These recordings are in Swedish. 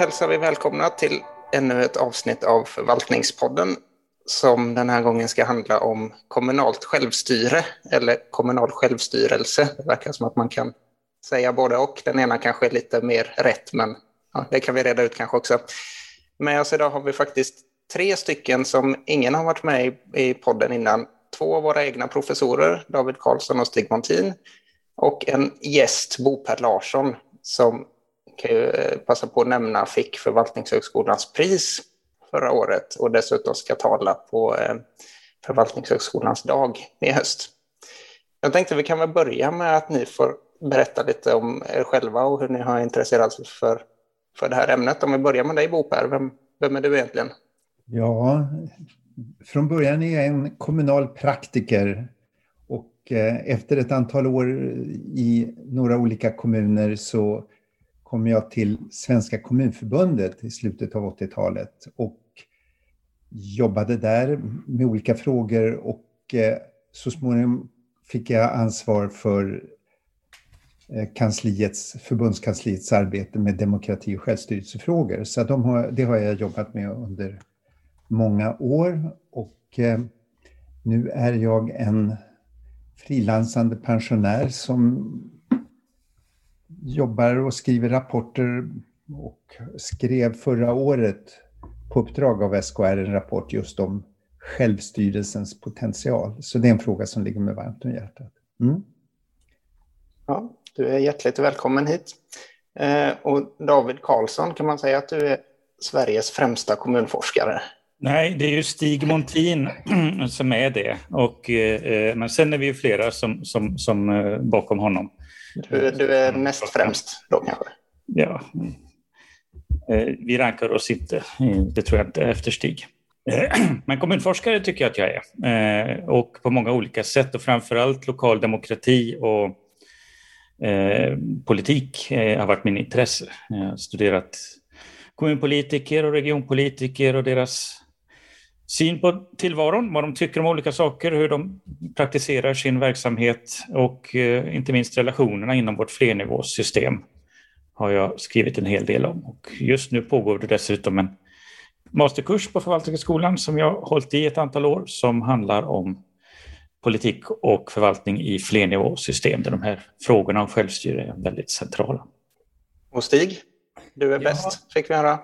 då hälsar vi välkomna till ännu ett avsnitt av Förvaltningspodden som den här gången ska handla om kommunalt självstyre eller kommunal självstyrelse. Det verkar som att man kan säga både och. Den ena kanske är lite mer rätt, men ja, det kan vi reda ut kanske också. Med oss idag har vi faktiskt tre stycken som ingen har varit med i, podden innan. Två av våra egna professorer, David Karlsson och Stig Montin, och en gäst, Bo Per Larsson, som kan ju eh, passa på att nämna fick Förvaltningshögskolans pris förra året och dessutom ska tala på eh, Förvaltningshögskolans dag i höst. Jag tänkte vi kan väl börja med att ni får berätta lite om er själva och hur ni har intresserat er för, för det här ämnet. Om vi börjar med dig Bo Per, vem, vem är du egentligen? Ja, från början är jag en kommunal praktiker och eh, efter ett antal år i några olika kommuner så kom jag till Svenska kommunförbundet i slutet av 80-talet och jobbade där med olika frågor och eh, så småningom fick jag ansvar för eh, kansliets, förbundskansliets arbete med demokrati och självstyrelsefrågor. Så de har, det har jag jobbat med under många år och eh, nu är jag en frilansande pensionär som jobbar och skriver rapporter och skrev förra året på uppdrag av SKR en rapport just om självstyrelsens potential. Så det är en fråga som ligger mig varmt om hjärtat. Mm. Ja, du är hjärtligt välkommen hit. Eh, och David Karlsson, kan man säga att du är Sveriges främsta kommunforskare? Nej, det är ju Stig Montin som är det. Och, eh, men sen är vi ju flera som, som, som eh, bakom honom. Du, du är näst främst då kanske? Ja. Eh, vi rankar oss inte, eh, det tror jag inte, efter Stig. Eh, men kommunforskare tycker jag att jag är. Och på många olika sätt och framförallt lokal demokrati och politik har varit min intresse. Jag har studerat kommunpolitiker och regionpolitiker och deras syn på tillvaron, vad de tycker om olika saker, hur de praktiserar sin verksamhet och eh, inte minst relationerna inom vårt flernivåsystem har jag skrivit en hel del om. Och just nu pågår det dessutom en masterkurs på Förvaltningsskolan som jag har hållit i ett antal år som handlar om politik och förvaltning i flernivåsystem där de här frågorna om självstyre är väldigt centrala. Och Stig, du är bäst, fick vi höra.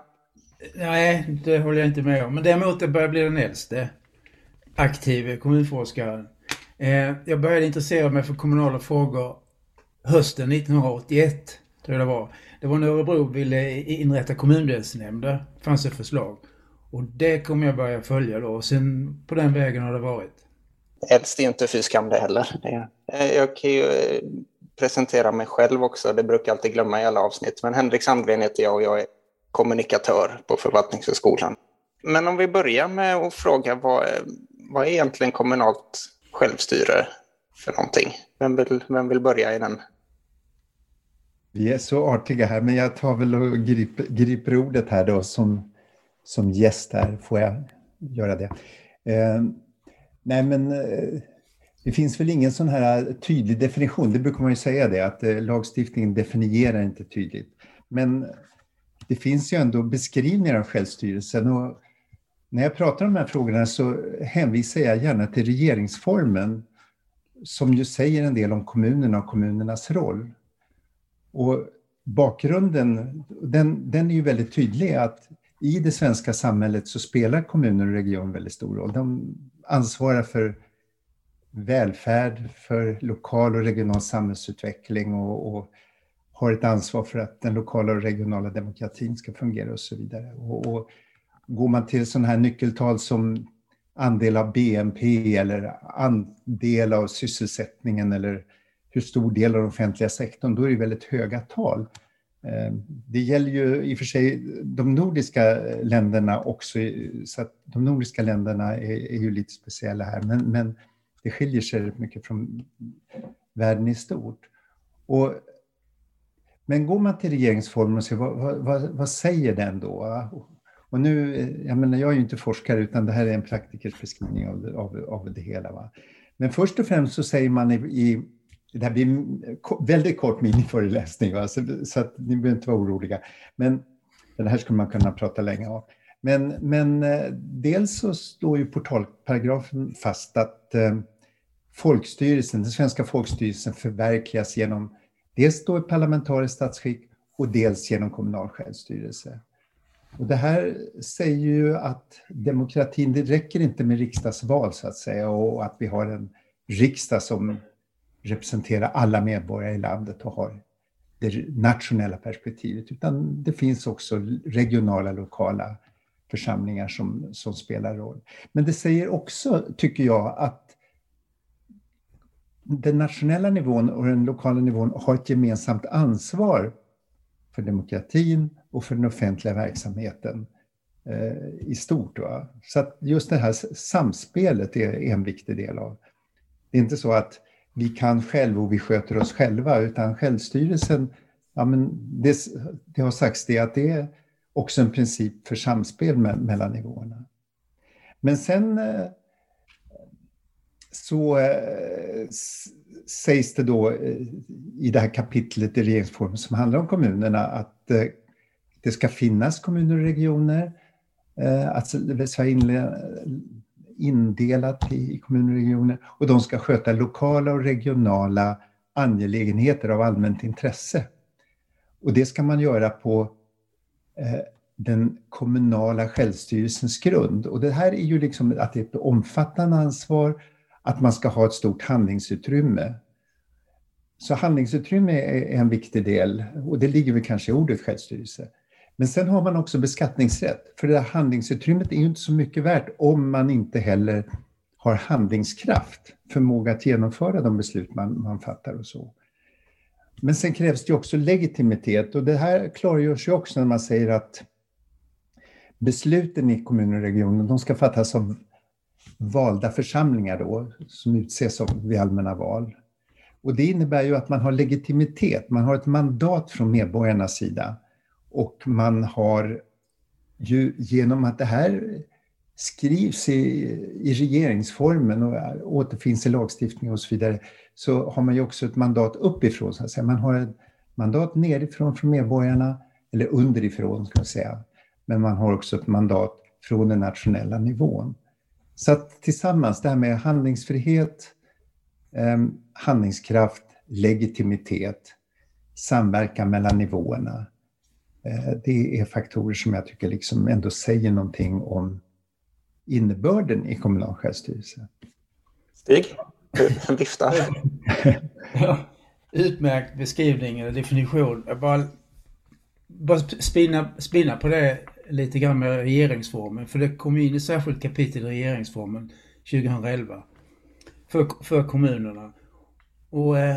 Nej, det håller jag inte med om. Men däremot jag börjar bli den äldste aktive kommunforskaren. Eh, jag började intressera mig för kommunala frågor hösten 1981, tror jag det var. Det var när Örebro ville inrätta kommundelsnämnder, fanns ett förslag. Och det kommer jag börja följa då. Och sen på den vägen har det varit. Äldst är inte fy skam det heller. Eh, jag kan ju eh, presentera mig själv också. Det brukar jag alltid glömma i alla avsnitt. Men Henrik Sandgren heter jag och jag är kommunikatör på Förvaltningshögskolan. Men om vi börjar med att fråga vad, vad är egentligen kommunalt självstyre för någonting? Vem vill, vem vill börja i den? Vi är så artiga här, men jag tar väl och griper, griper ordet här då som, som gäst här. Får jag göra det? Eh, nej, men eh, det finns väl ingen sån här tydlig definition. Det brukar man ju säga det, att eh, lagstiftningen definierar inte tydligt. Men det finns ju ändå beskrivningar av självstyrelsen. Och när jag pratar om de här frågorna så hänvisar jag gärna till regeringsformen som ju säger en del om kommunerna och kommunernas roll. Och bakgrunden, den, den är ju väldigt tydlig att i det svenska samhället så spelar kommuner och region väldigt stor roll. De ansvarar för välfärd, för lokal och regional samhällsutveckling och, och har ett ansvar för att den lokala och regionala demokratin ska fungera och så vidare. Och, och går man till sådana här nyckeltal som andel av BNP eller andel av sysselsättningen eller hur stor del av den offentliga sektorn, då är det väldigt höga tal. Eh, det gäller ju i och för sig de nordiska länderna också, så att de nordiska länderna är, är ju lite speciella här, men, men det skiljer sig mycket från världen i stort. Och men går man till regeringsformen och ser vad, vad, vad säger den då? Och nu, jag menar, jag är ju inte forskare utan det här är en praktikers beskrivning av, av, av det hela. Va? Men först och främst så säger man i, i det här blir väldigt kort miniföreläsning, va? Så, så att ni behöver inte vara oroliga. Men Det här skulle man kunna prata länge om. Men, men eh, dels så står ju portalparagrafen fast att eh, folkstyrelsen, den svenska folkstyrelsen förverkligas genom dels då ett parlamentariskt statsskick och dels genom kommunal självstyrelse. Och det här säger ju att demokratin, det räcker inte med riksdagsval så att säga och att vi har en riksdag som representerar alla medborgare i landet och har det nationella perspektivet, utan det finns också regionala, lokala församlingar som, som spelar roll. Men det säger också, tycker jag, att den nationella nivån och den lokala nivån har ett gemensamt ansvar för demokratin och för den offentliga verksamheten eh, i stort. Va? Så att just det här samspelet är en viktig del av. Det är inte så att vi kan själva och vi sköter oss själva, utan självstyrelsen, ja, men det, det har sagts det att det är också en princip för samspel mellan nivåerna. Men sen eh, så eh, sägs det då eh, i det här kapitlet i regeringsformen som handlar om kommunerna att eh, det ska finnas kommuner och regioner, eh, att Sverige är indelat i kommuner och regioner och de ska sköta lokala och regionala angelägenheter av allmänt intresse. Och det ska man göra på eh, den kommunala självstyrelsens grund. Och det här är ju liksom att det är ett omfattande ansvar att man ska ha ett stort handlingsutrymme. Så handlingsutrymme är en viktig del och det ligger väl kanske i ordet självstyrelse. Men sen har man också beskattningsrätt, för det där handlingsutrymmet är ju inte så mycket värt om man inte heller har handlingskraft, förmåga att genomföra de beslut man, man fattar och så. Men sen krävs det också legitimitet och det här klargörs ju också när man säger att besluten i kommuner och regioner, de ska fattas av valda församlingar då, som utses vid allmänna val. Och det innebär ju att man har legitimitet, man har ett mandat från medborgarnas sida. Och man har ju genom att det här skrivs i, i regeringsformen och återfinns i lagstiftning och så vidare, så har man ju också ett mandat uppifrån. Så att säga. Man har ett mandat nerifrån från medborgarna, eller underifrån ska jag säga. Men man har också ett mandat från den nationella nivån. Så att tillsammans, det här med handlingsfrihet, eh, handlingskraft, legitimitet, samverkan mellan nivåerna. Eh, det är faktorer som jag tycker liksom ändå säger någonting om innebörden i kommunal självstyrelse. Stig, en viftar. ja, utmärkt beskrivning eller definition. Jag bara, bara spinna, spinna på det lite grann med regeringsformen. För det kom in ett särskilt kapitel i regeringsformen 2011 för, för kommunerna. Och eh,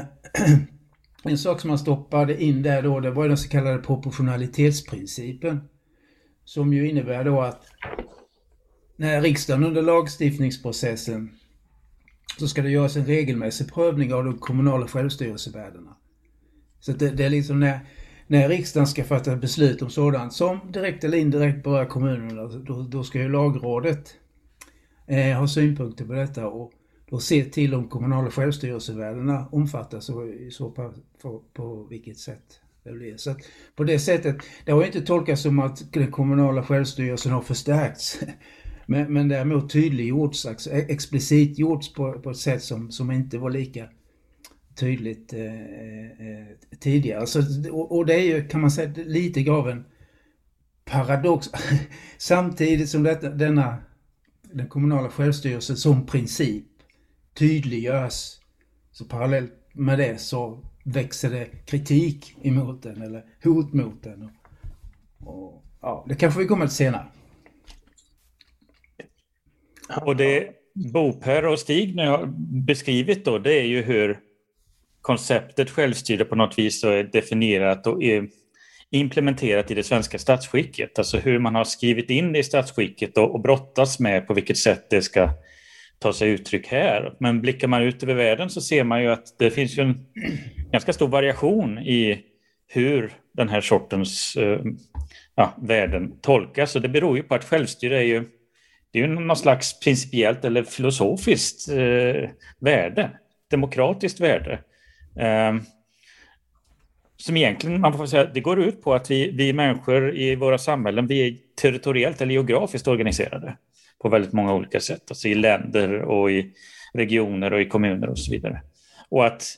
en sak som man stoppade in där då, det var den så kallade proportionalitetsprincipen. Som ju innebär då att när riksdagen under lagstiftningsprocessen så ska det göras en regelmässig prövning av de kommunala självstyrelsevärdena. Så det, det är liksom när när riksdagen ska fatta beslut om sådant som direkt eller indirekt berör kommunerna, alltså, då, då ska ju lagrådet eh, ha synpunkter på detta och då se till om kommunala självstyrelsevärdena omfattas och i så fall på, på vilket sätt det blir. Så på det sättet, det har inte tolkats som att den kommunala självstyrelsen har förstärkts. Men, men däremot tydliggjorts, alltså explicit gjorts på, på ett sätt som, som inte var lika tydligt eh, eh, tidigare. Så, och, och, det är ju, kan man säga, lite av en paradox. Samtidigt som detta, denna, den kommunala självstyrelsen som princip tydliggörs, så parallellt med det så växer det kritik emot den eller hot mot den. Och, och ja, det kanske vi kommer till senare. Och det Bo, Per och Stig nu har beskrivit då, det är ju hur konceptet självstyre på något vis är definierat och är implementerat i det svenska statsskicket. Alltså hur man har skrivit in det i statsskicket och, och brottas med på vilket sätt det ska ta sig uttryck här. Men blickar man ut över världen så ser man ju att det finns ju en ganska stor variation i hur den här sortens eh, ja, värden tolkas. Och det beror ju på att självstyre är ju, det är ju någon slags principiellt eller filosofiskt eh, värde, demokratiskt värde. Ehm, som egentligen, man får säga, det går ut på att vi, vi människor i våra samhällen, vi är territoriellt eller geografiskt organiserade på väldigt många olika sätt, alltså i länder och i regioner och i kommuner och så vidare. Och att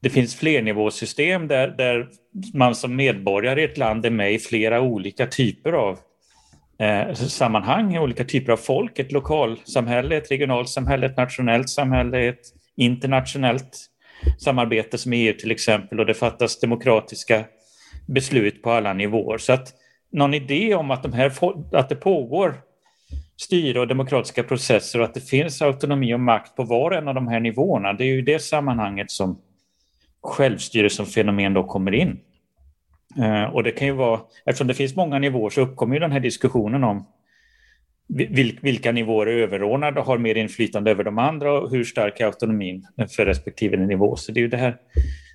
det finns flernivåsystem där, där man som medborgare i ett land är med i flera olika typer av eh, sammanhang, olika typer av folk, ett lokalsamhälle, ett regionalt samhälle, ett nationellt samhälle, ett internationellt samarbete som EU till exempel och det fattas demokratiska beslut på alla nivåer. Så att någon idé om att, de här, att det pågår styre och demokratiska processer och att det finns autonomi och makt på var och en av de här nivåerna, det är ju i det sammanhanget som självstyre som fenomen då kommer in. Eh, och det kan ju vara, eftersom det finns många nivåer så uppkommer ju den här diskussionen om vilka nivåer är överordnade och har mer inflytande över de andra och hur stark är autonomin för respektive nivå. Så det är ju det här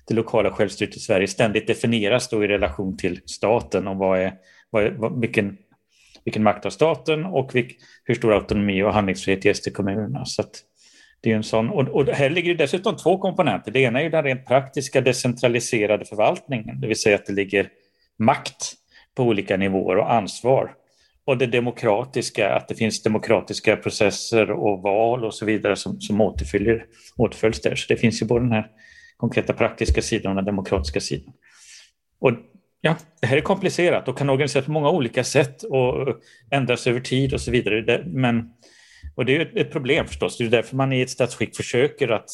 det lokala självstyret i Sverige ständigt definieras då i relation till staten och vad är, vad är, vilken, vilken makt har staten och vilk, hur stor autonomi och handlingsfrihet ges till kommunerna. Så det är en sån, och, och här ligger det dessutom två komponenter. Det ena är ju den rent praktiska decentraliserade förvaltningen, det vill säga att det ligger makt på olika nivåer och ansvar och det demokratiska, att det finns demokratiska processer och val och så vidare som, som återfyller, återföljs där. Så det finns ju både den här konkreta praktiska sidan och den demokratiska sidan. Och ja, det här är komplicerat och kan organiseras på många olika sätt och ändras över tid och så vidare. Men, och det är ett problem förstås. Det är därför man i ett statsskick försöker att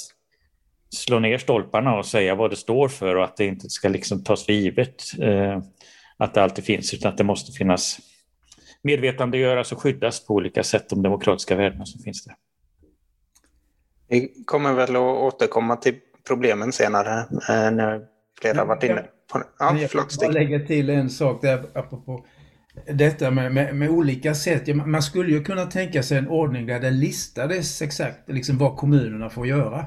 slå ner stolparna och säga vad det står för och att det inte ska liksom tas för givet eh, att det alltid finns, utan att det måste finnas medvetandegöras och skyddas på olika sätt de demokratiska värdena som finns där. Vi kommer väl att återkomma till problemen senare eh, när flera har varit inne på det. Ja, jag förlåt, Stig. lägga till en sak där apropå detta med, med, med, olika sätt. Man skulle ju kunna tänka sig en ordning där det listades exakt liksom vad kommunerna får göra.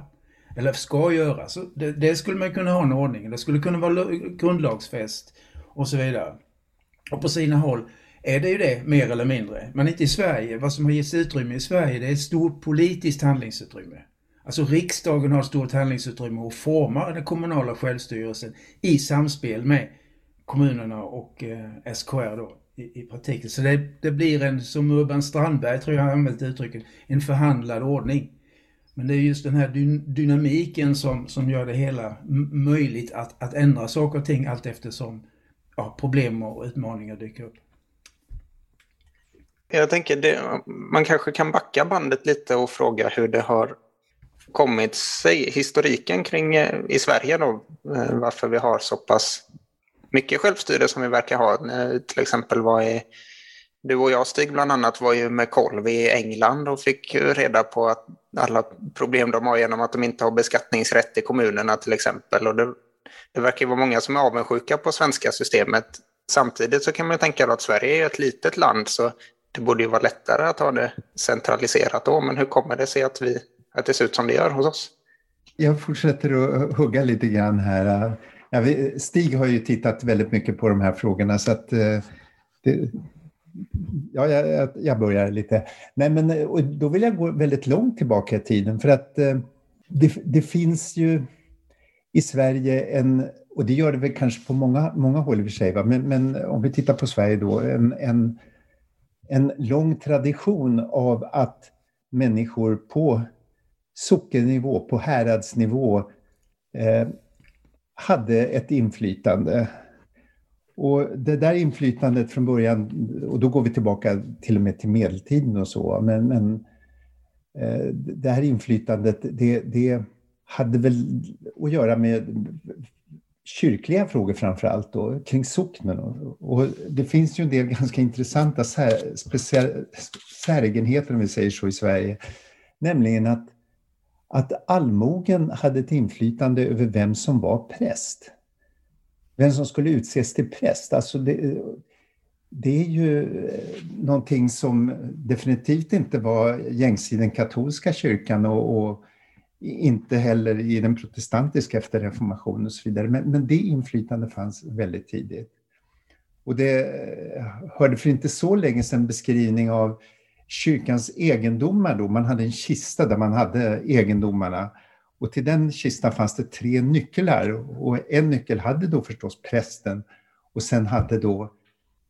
Eller ska göra. Så det, det skulle man kunna ha en ordning. Det skulle kunna vara grundlagsfäst och så vidare. Och på sina håll är det ju det, mer eller mindre. Men inte i Sverige. Vad som har getts utrymme i Sverige, det är ett stort politiskt handlingsutrymme. Alltså riksdagen har ett stort handlingsutrymme och formar den kommunala självstyrelsen i samspel med kommunerna och eh, SKR då i, i praktiken. Så det, det, blir en, som Urban Strandberg tror jag har använt uttrycket, en förhandlad ordning. Men det är just den här dy dynamiken som, som gör det hela möjligt att, att ändra saker och ting allt eftersom ja, problem och utmaningar dyker upp. Jag tänker det, man kanske kan backa bandet lite och fråga hur det har kommit sig, historiken kring eh, i Sverige då, eh, varför vi har så pass mycket självstyre som vi verkar ha. Eh, till exempel var i, du och jag Stig bland annat var ju med kolv i England och fick reda på att alla problem de har genom att de inte har beskattningsrätt i kommunerna till exempel. Och det, det verkar vara många som är avundsjuka på svenska systemet. Samtidigt så kan man tänka att Sverige är ett litet land så det borde ju vara lättare att ha det centraliserat då, men hur kommer det sig att, vi, att det ser ut som det gör hos oss? Jag fortsätter att hugga lite grann här. Stig har ju tittat väldigt mycket på de här frågorna så att eh, det, ja, jag, jag, börjar lite. Nej, men, då vill jag gå väldigt långt tillbaka i tiden för att eh, det, det finns ju i Sverige en, och det gör det väl kanske på många, många håll i och för sig, men, men om vi tittar på Sverige då, en, en en lång tradition av att människor på sockennivå, på häradsnivå eh, hade ett inflytande. Och det där inflytandet från början, och då går vi tillbaka till och med till medeltiden och så, men, men eh, det här inflytandet, det, det hade väl att göra med kyrkliga frågor framför allt då, kring socknen. Och, och, det finns ju en del ganska intressanta sär, speciell, säregenheter, om vi säger så, i Sverige. Nämligen att, att allmogen hade ett inflytande över vem som var präst. Vem som skulle utses till präst. Alltså det, det är ju eh, någonting som definitivt inte var gängs i den katolska kyrkan och, och inte heller i den protestantiska efter reformationen och så vidare. Men, men det inflytandet fanns väldigt tidigt. Och det eh, hörde för inte så länge sedan beskrivning av kyrkans egendomar. Då. Man hade en kista där man hade egendomarna. Och till den kistan fanns det tre nycklar och en nyckel hade då förstås prästen och sen hade då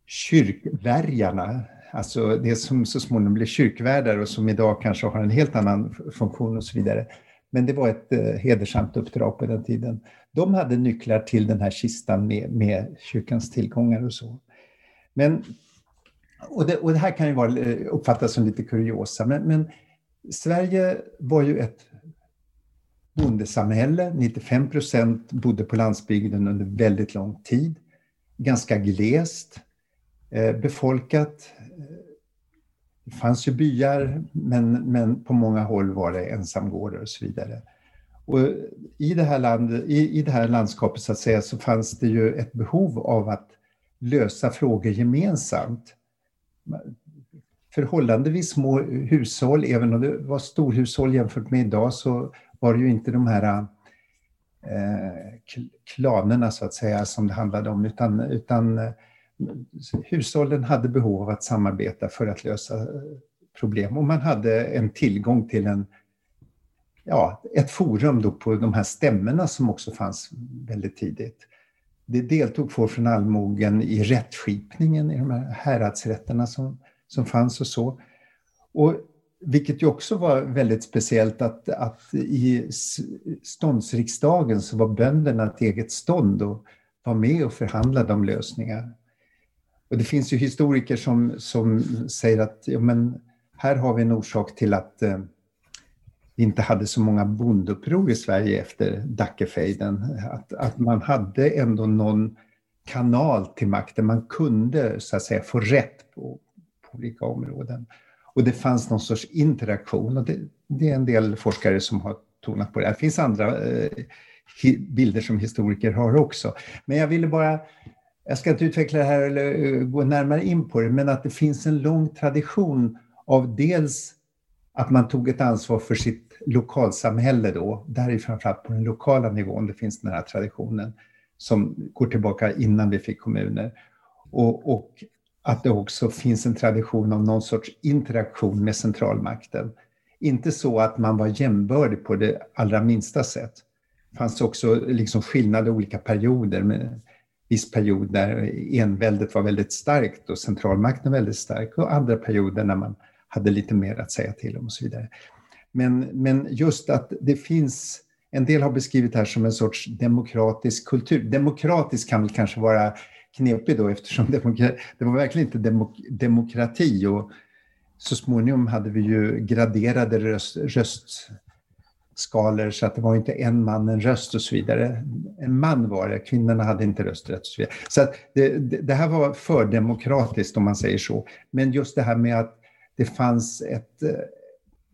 kyrkvärjarna, alltså det som så småningom blev kyrkvärdar och som idag kanske har en helt annan funktion och så vidare. Men det var ett eh, hedersamt uppdrag på den tiden. De hade nycklar till den här kistan med, med kyrkans tillgångar och så. Men, och, det, och det här kan ju vara, eh, uppfattas som lite kuriosa, men, men Sverige var ju ett bondesamhälle. 95 procent bodde på landsbygden under väldigt lång tid. Ganska glest eh, befolkat. Det fanns ju byar, men, men på många håll var det ensamgårdar och så vidare. Och i, det här land, i, I det här landskapet så att säga så fanns det ju ett behov av att lösa frågor gemensamt. Förhållandevis små hushåll, även om det var storhushåll jämfört med idag, så var det ju inte de här eh, klanerna så att säga som det handlade om, utan, utan eh, hushållen hade behov av att samarbeta för att lösa eh, problem och man hade en tillgång till en, ja, ett forum då på de här stämmorna som också fanns väldigt tidigt. Det deltog folk från allmogen i rättskipningen i de här häradsrätterna som, som fanns och så. Och vilket ju också var väldigt speciellt att, att i ståndsriksdagen så var bönderna ett eget stånd och var med och förhandlade om lösningar. Och det finns ju historiker som, som säger att ja, men här har vi en orsak till att eh, vi inte hade så många bonduppror i Sverige efter Dackefejden. Att, att man hade ändå någon kanal till makten. Man kunde så att säga få rätt på, på olika områden. Och det fanns någon sorts interaktion och det, det är en del forskare som har tonat på det. Det finns andra eh, bilder som historiker har också. Men jag ville bara, jag ska inte utveckla det här eller eh, gå närmare in på det, men att det finns en lång tradition av dels att man tog ett ansvar för sitt lokalsamhälle då. Där är framförallt på den lokala nivån det finns den här traditionen som går tillbaka innan vi fick kommuner. Och, och att det också finns en tradition av någon sorts interaktion med centralmakten. Inte så att man var jämbördig på det allra minsta sätt. Det fanns också liksom skillnader i olika perioder. Med viss period där enväldet var väldigt starkt och centralmakten väldigt stark och andra perioder när man hade lite mer att säga till om och så vidare. Men, men just att det finns, en del har beskrivit det här som en sorts demokratisk kultur. Demokratisk kan väl kanske vara knepig då eftersom det var verkligen inte demok demokrati och så småningom hade vi ju graderade röst, skalor så att det var inte en man, en röst och så vidare. En man var det, kvinnorna hade inte rösträtt och så vidare. Så att det, det, här var för demokratiskt om man säger så. Men just det här med att det fanns ett, eh,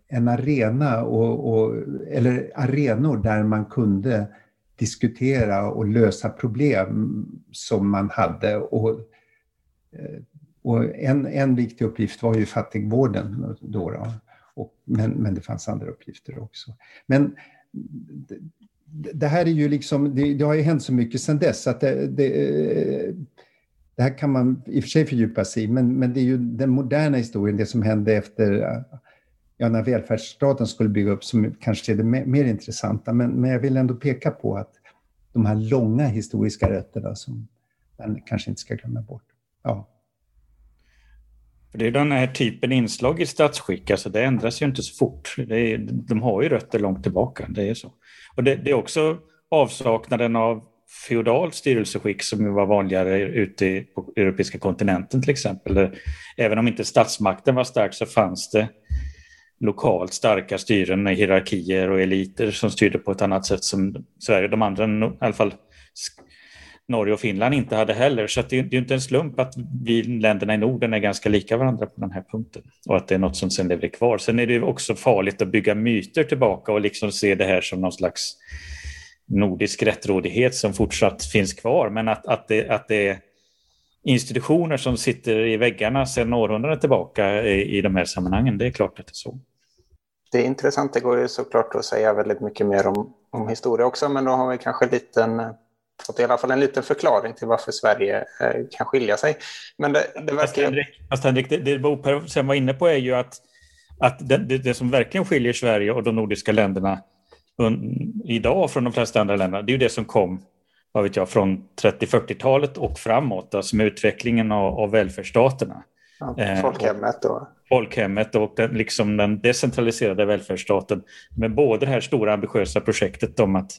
en arena, och, och, eller arenor där man kunde diskutera och lösa problem som man hade. Och, eh, och en, en viktig uppgift var ju fattigvården då. då och, men, men det fanns andra uppgifter också. Men det, det här är ju liksom, det, det, har ju hänt så mycket sedan dess att det, det, det, här kan man i och för sig fördjupa sig i, men, men det är ju den moderna historien, det som hände efter ja, när välfärdsstaten skulle bygga upp som kanske är det mer intressanta. Men, men jag vill ändå peka på att de här långa historiska rötterna som man kanske inte ska glömma bort. Ja. Det är den här typen inslag i statsskick, alltså det ändras ju inte så fort. Är, de har ju rötter långt tillbaka, det är så. Och det, det är också avsaknaden av feodalt styrelseskick som var vanligare ute på europeiska kontinenten till exempel. Även om inte statsmakten var stark så fanns det lokalt starka styren med hierarkier och eliter som styrde på ett annat sätt som Sverige, de andra, i alla fall Norge och Finland inte hade heller. Så det, det är inte en slump att vi länderna i Norden är ganska lika varandra på den här punkten och att det är något som sen lever kvar. Sen är det också farligt att bygga myter tillbaka och liksom se det här som någon slags nordisk rättrådighet som fortsatt finns kvar. Men att, att, det, att det är institutioner som sitter i väggarna sedan århundraden tillbaka i, i de här sammanhangen, det är klart att det är så. Det är intressant, det går ju såklart att säga väldigt mycket mer om, om historia också, men då har vi kanske en liten, fått i alla fall en liten förklaring till varför Sverige eh, kan skilja sig. Men det, det verkar... Henrik, fast Henrik det, det Bo Per var inne på är ju att, att det, det, som verkligen skiljer Sverige och de nordiska länderna idag från de flesta andra länder, det är ju det som kom vad vet jag, från 30-40-talet och framåt, alltså med utvecklingen av, av välfärdsstaterna. Ja, eh, folkhemmet då. Folkhemmet och den, liksom den decentraliserade välfärdsstaten med både det här stora ambitiösa projektet om att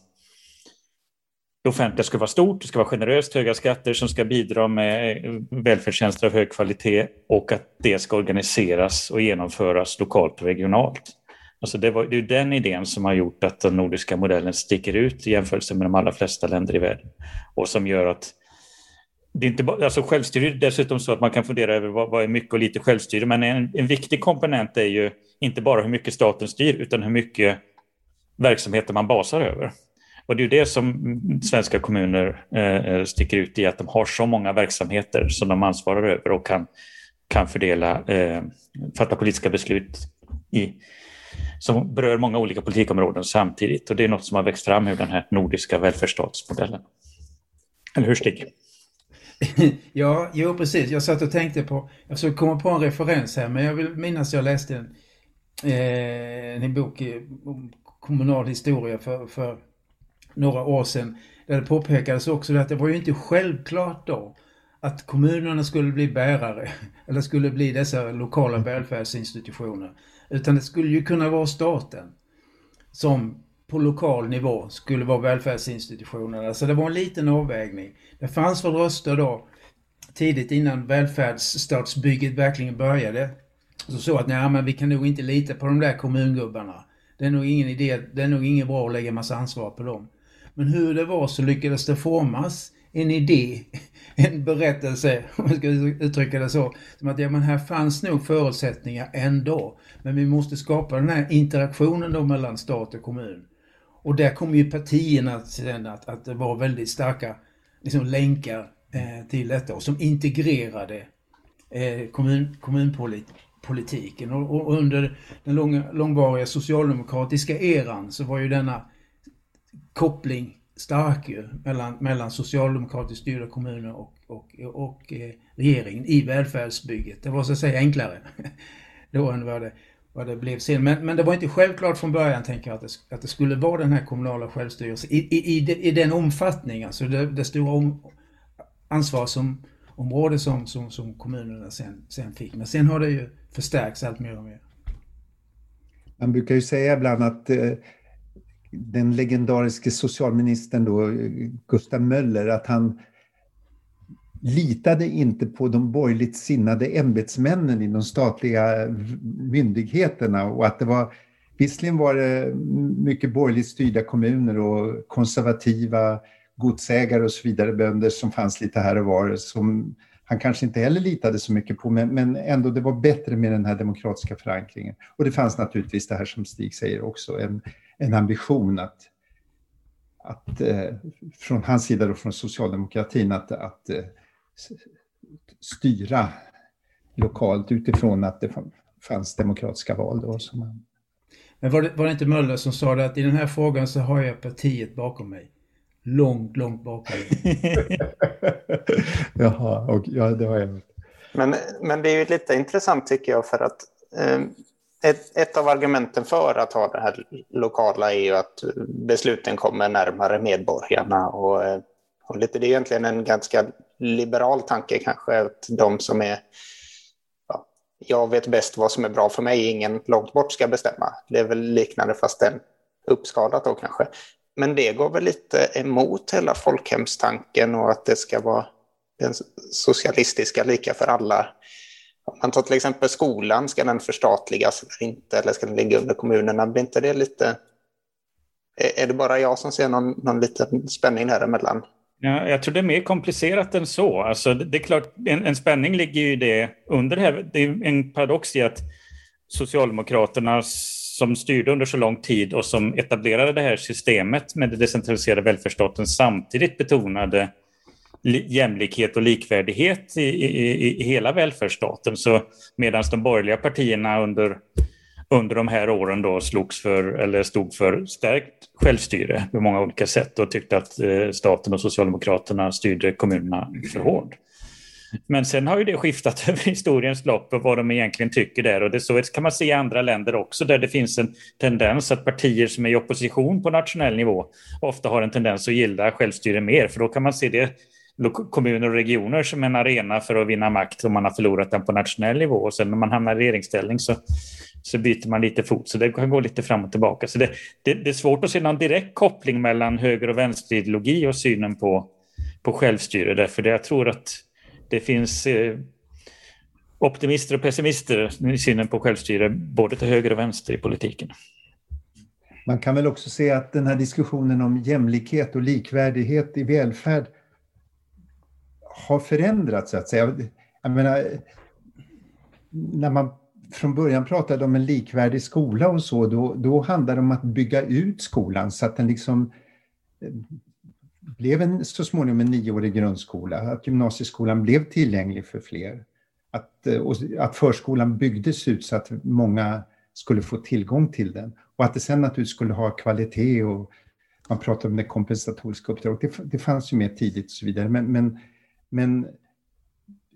det offentliga ska vara stort, det ska vara generöst, höga skatter som ska bidra med eh, välfärdstjänster av hög kvalitet och att det ska organiseras och genomföras lokalt och regionalt. Alltså det, var, det är den idén som har gjort att den nordiska modellen sticker ut i jämförelse med de allra flesta länder i världen. Och som gör att det är inte bara, alltså självstyre är dessutom så att man kan fundera över vad, vad är mycket och lite självstyre. Men en, en viktig komponent är ju inte bara hur mycket staten styr utan hur mycket verksamheter man basar över. Och det är det som svenska kommuner eh, sticker ut i, att de har så många verksamheter som de ansvarar över och kan, kan fördela, eh, fatta politiska beslut i, som berör många olika politikområden samtidigt. Och det är något som har växt fram ur den här nordiska välfärdsstatsmodellen. Eller hur Stig? ja, jo precis. Jag satt och tänkte på, jag skulle komma på en referens här, men jag vill minnas att jag läste en, eh, en bok om kommunal historia för, för några år sedan. Där det påpekades också att det var ju inte självklart då att kommunerna skulle bli bärare eller skulle bli dessa lokala välfärdsinstitutioner. Utan det skulle ju kunna vara staten som på lokal nivå skulle vara välfärdsinstitutioner. Alltså det var en liten avvägning. Det fanns väl röster då tidigt innan välfärdsstatsbygget verkligen började. Så så att nej men vi kan nog inte lita på de där kommungubbarna. Det är nog ingen idé, det är nog inget bra att lägga massa ansvar på dem. Men hur det var så lyckades det formas en idé, en berättelse, om man ska uttrycka det så. Som att ja, men här fanns nog förutsättningar ändå. Men vi måste skapa den här interaktionen då mellan stat och kommun. Och där kom ju partierna sen att, att det var väldigt starka liksom, länkar eh, till detta och som integrerade eh, kommun, kommunpolitiken. Och, och, under den långa, långvariga socialdemokratiska eran så var ju denna koppling stark ju mellan, mellan socialdemokratiskt styrda kommuner och, och, och eh, regeringen i välfärdsbygget. Det var så att säga enklare då än vad det, vad det blev sen. Men, men det var inte självklart från början, tänker jag, att det, att det skulle vara den här kommunala självstyrelsen i, i, i, i den omfattningen, alltså det, det stora om, ansvarsområde som, som, som kommunerna sen, sen fick. Men sen har det ju förstärkts allt mer och mer. Man brukar ju säga ibland att eh, den legendariske socialministern då, Gustav Möller, att han litade inte på de borgerligt sinnade ämbetsmännen i de statliga myndigheterna och att det var Visserligen var det mycket borgerligt styrda kommuner och konservativa godsägare och så vidare, bönder som fanns lite här och var som han kanske inte heller litade så mycket på, men, men ändå det var bättre med den här demokratiska förankringen. Och det fanns naturligtvis det här som Stig säger också, en, en ambition att, att eh, från hans sida och från socialdemokratin att, att eh, styra lokalt utifrån att det fanns demokratiska val. Då, som man... Men var det, var det inte Möller som sa det att i den här frågan så har jag partiet bakom mig? Långt, långt bakom. Jaha, och, ja det har jag. Men, men det är ju lite intressant tycker jag för att eh, ett, ett av argumenten för att ha det här lokala är ju att besluten kommer närmare medborgarna och, eh, och lite, det är egentligen en ganska liberal tanke kanske att de som är ja, jag vet bäst vad som är bra för mig, ingen långt bort ska bestämma. Det är väl liknande fast den uppskalat då kanske. Men det går väl lite emot hela folkhemstanken och att det ska vara den socialistiska lika för alla. Om man tar till exempel skolan, ska den förstatligas eller inte? Eller ska den ligga under kommunerna? Blir inte det lite... Är det bara jag som ser någon, någon liten spänning däremellan? Ja, jag tror det är mer komplicerat än så. Alltså, det är klart, en, en spänning ligger ju i det under det här. Det är en paradox i att Socialdemokraterna som styrde under så lång tid och som etablerade det här systemet med det decentraliserade välfärdsstaten samtidigt betonade jämlikhet och likvärdighet i, i, i hela välfärdsstaten. Så medan de borgerliga partierna under, under de här åren då slogs för, eller stod för stärkt självstyre på många olika sätt och tyckte att eh, staten och Socialdemokraterna styrde kommunerna för hårt. Men sen har ju det skiftat över historiens lopp och vad de egentligen tycker där. Och det så kan man se i andra länder också där det finns en tendens att partier som är i opposition på nationell nivå ofta har en tendens att gilla självstyre mer. För då kan man se det kommuner och regioner som en arena för att vinna makt om man har förlorat den på nationell nivå. Och sen när man hamnar i regeringsställning så, så byter man lite fot. Så det kan gå lite fram och tillbaka. Så det, det, det är svårt att se någon direkt koppling mellan höger och vänsterideologi och synen på, på självstyre. Därför det, jag tror att det finns eh, optimister och pessimister i synen på självstyre både till höger och vänster i politiken. Man kan väl också se att den här diskussionen om jämlikhet och likvärdighet i välfärd har förändrats så att säga. Jag menar, när man från början pratade om en likvärdig skola och så, då, då handlade det om att bygga ut skolan så att den liksom eh, blev en, så småningom en nioårig grundskola, att gymnasieskolan blev tillgänglig för fler. Att, eh, att förskolan byggdes ut så att många skulle få tillgång till den. Och att det sen naturligtvis skulle ha kvalitet och man pratade om det kompensatoriska uppdraget. Det, det fanns ju med tidigt och så vidare. Men, men men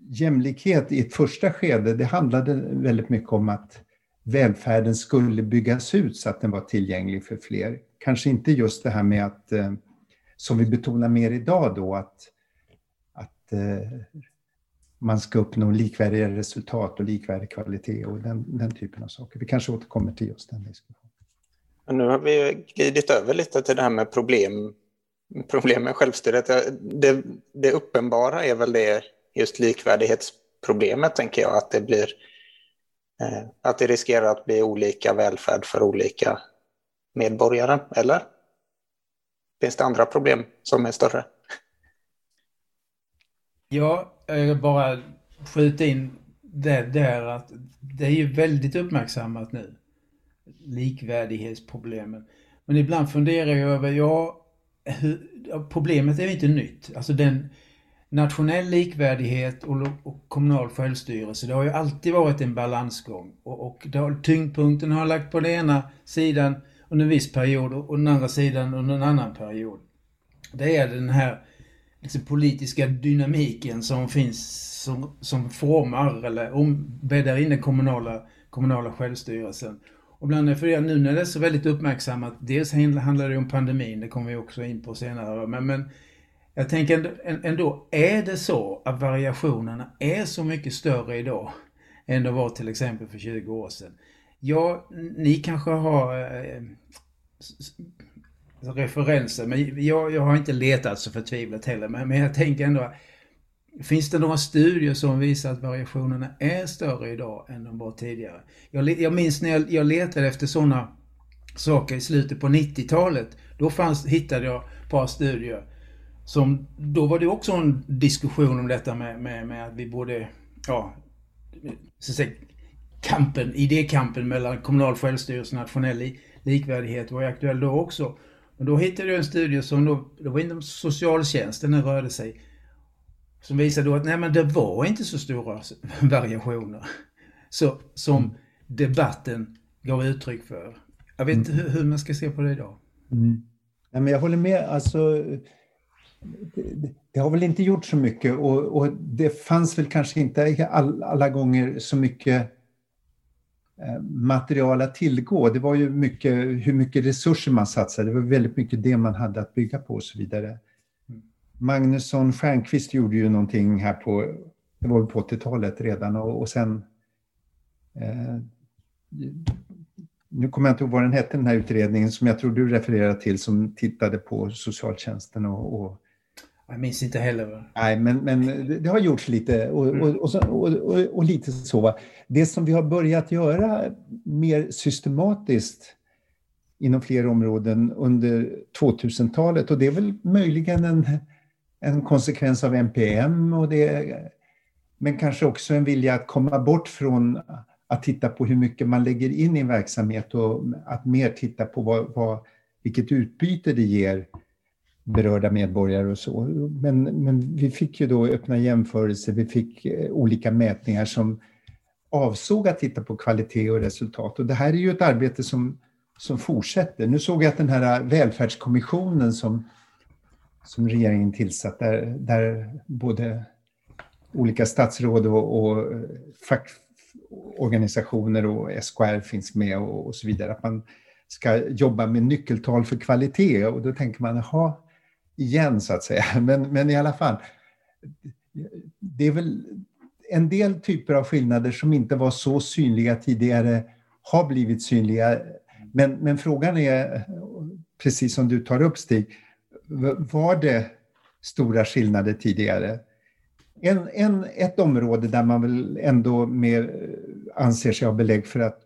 jämlikhet i ett första skede, det handlade väldigt mycket om att välfärden skulle byggas ut så att den var tillgänglig för fler. Kanske inte just det här med att, eh, som vi betonar mer idag då, att, att eh, man ska uppnå likvärdiga resultat och likvärdig kvalitet och den, den typen av saker. Vi kanske återkommer till just den diskussionen. nu har vi glidit över lite till det här med problem problem med självstyret. Det, det uppenbara är väl det just likvärdighetsproblemet, tänker jag, att det blir eh, att det riskerar att bli olika välfärd för olika medborgare, eller? Finns det andra problem som är större? Ja, jag vill bara skjuta in det där att det är ju väldigt uppmärksammat nu. Likvärdighetsproblemen. Men ibland funderar jag över, ja, problemet är inte nytt. Alltså den nationell likvärdighet och, och kommunal självstyrelse, det har ju alltid varit en balansgång. Och, och har, tyngdpunkten har lagt på den ena sidan under en viss period och den andra sidan under en annan period. Det är den här liksom, politiska dynamiken som finns, som, som formar eller bäddar in den kommunala, kommunala självstyrelsen. Och bland annat för nu när det är så väldigt uppmärksammat, dels handlar det om pandemin, det kommer vi också in på senare, men, men jag tänker ändå, är det så att variationerna är så mycket större idag än de var till exempel för 20 år sedan? Ja, ni kanske har eh, referenser, men jag, jag har inte letat så förtvivlat heller, men, men jag tänker ändå Finns det några studier som visar att variationerna är större idag än de var tidigare? Jag, jag minns när jag, jag letade efter sådana saker i slutet på 90-talet. Då fanns, hittade jag ett par studier som, då var det också en diskussion om detta med, med, med att vi borde, ja, så att säga, kampen, idékampen mellan kommunal självstyrelse och nationell likvärdighet var ju aktuell då också. Men då hittade jag en studie som då, det var inom socialtjänsten den rörde sig, som visar då att nej men det var inte så stora variationer. Så, som mm. debatten gav uttryck för. Jag vet inte mm. hur, hur, man ska se på det idag. Mm. Nej, men jag håller med. Alltså, det, det, har väl inte gjort så mycket och, och det fanns väl kanske inte all, alla gånger så mycket eh, material att tillgå. Det var ju mycket hur mycket resurser man satsade. Det var väldigt mycket det man hade att bygga på och så vidare. Magnusson Stjernqvist gjorde ju någonting här på, det var på 80-talet redan och, och sen eh, nu kommer jag inte ihåg vad den hette, den här utredningen som jag tror du refererar till, som tittade på socialtjänsten och... och jag minns inte heller. Nej, men, men det har gjorts lite och, mm. och, och, och, lite så. Det som vi har börjat göra mer systematiskt inom fler områden under 2000-talet och det är väl möjligen en en konsekvens av NPM och det, men kanske också en vilja att komma bort från att titta på hur mycket man lägger in i en verksamhet och att mer titta på vad, vad, vilket utbyte det ger berörda medborgare och så. Men, men vi fick ju då öppna jämförelser, vi fick eh, olika mätningar som avsåg att titta på kvalitet och resultat. Och det här är ju ett arbete som, som fortsätter. Nu såg jag att den här välfärdskommissionen som som regeringen tillsatt där, där både olika statsråd och, och fackorganisationer och SKR finns med och, och, så vidare. Att man ska jobba med nyckeltal för kvalitet och då tänker man, jaha, igen så att säga. Men, men i alla fall, det är väl en del typer av skillnader som inte var så synliga tidigare har blivit synliga. Men, men frågan är, precis som du tar upp Stig, var det stora skillnader tidigare? En, en, ett område där man väl ändå mer eh, anser sig ha belägg för att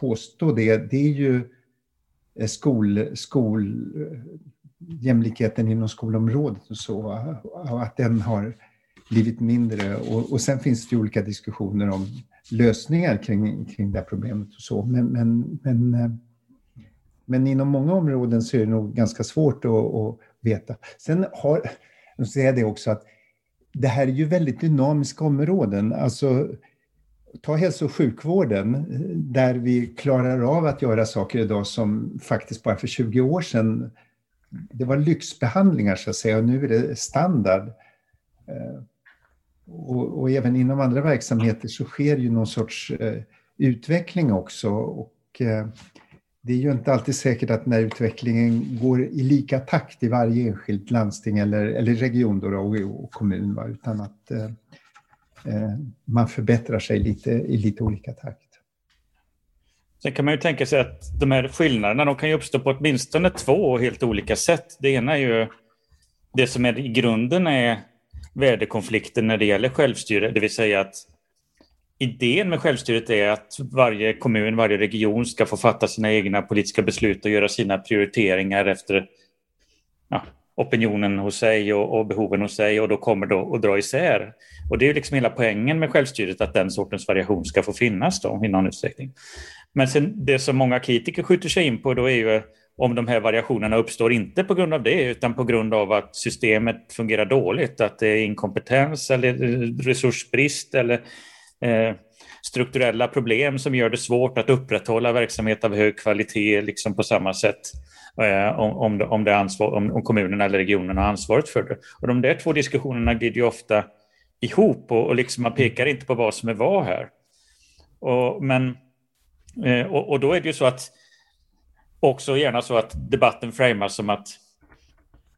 påstå det, det är ju eh, skol, skol, eh, jämlikheten inom skolområdet och så, och att den har blivit mindre. Och, och sen finns det ju olika diskussioner om lösningar kring, kring det här problemet och så. Men, men, men, men inom många områden så är det nog ganska svårt att, att veta. Sen har, jag säger det också att det här är ju väldigt dynamiska områden. Alltså, ta hälso och sjukvården där vi klarar av att göra saker idag som faktiskt bara för 20 år sedan det var lyxbehandlingar så att säga och nu är det standard. Eh, och, och, även inom andra verksamheter så sker ju någon sorts eh, utveckling också. Och, eh, det är ju inte alltid säkert att den här utvecklingen går i lika takt i varje enskilt landsting eller, eller region då och, och kommun, va? utan att eh, eh, man förbättrar sig lite i lite olika takt. Sen kan man ju tänka sig att de här skillnaderna de kan ju uppstå på åtminstone två helt olika sätt. Det ena är ju det som är i grunden är värdekonflikten när det gäller självstyre, det vill säga att idén med självstyret är att varje kommun, varje region ska få fatta sina egna politiska beslut och göra sina prioriteringar efter ja, opinionen hos sig och, och, behoven hos sig och då kommer då att dra isär. Och det är liksom hela poängen med självstyret att den sortens variation ska få finnas då i någon utsträckning. Men sen det som många kritiker skjuter sig in på då är ju om de här variationerna uppstår inte på grund av det utan på grund av att systemet fungerar dåligt, att det är inkompetens eller resursbrist eller Eh, strukturella problem som gör det svårt att upprätthålla verksamhet av hög kvalitet liksom på samma sätt eh, om, det, om, det ansvar, om, om kommunerna eller regionerna har ansvaret för det. Och de där två diskussionerna glider ju ofta ihop och, och liksom man pekar inte på vad som är vad här. Och, men, eh, och, och då är det ju så att också gärna så att debatten framas som att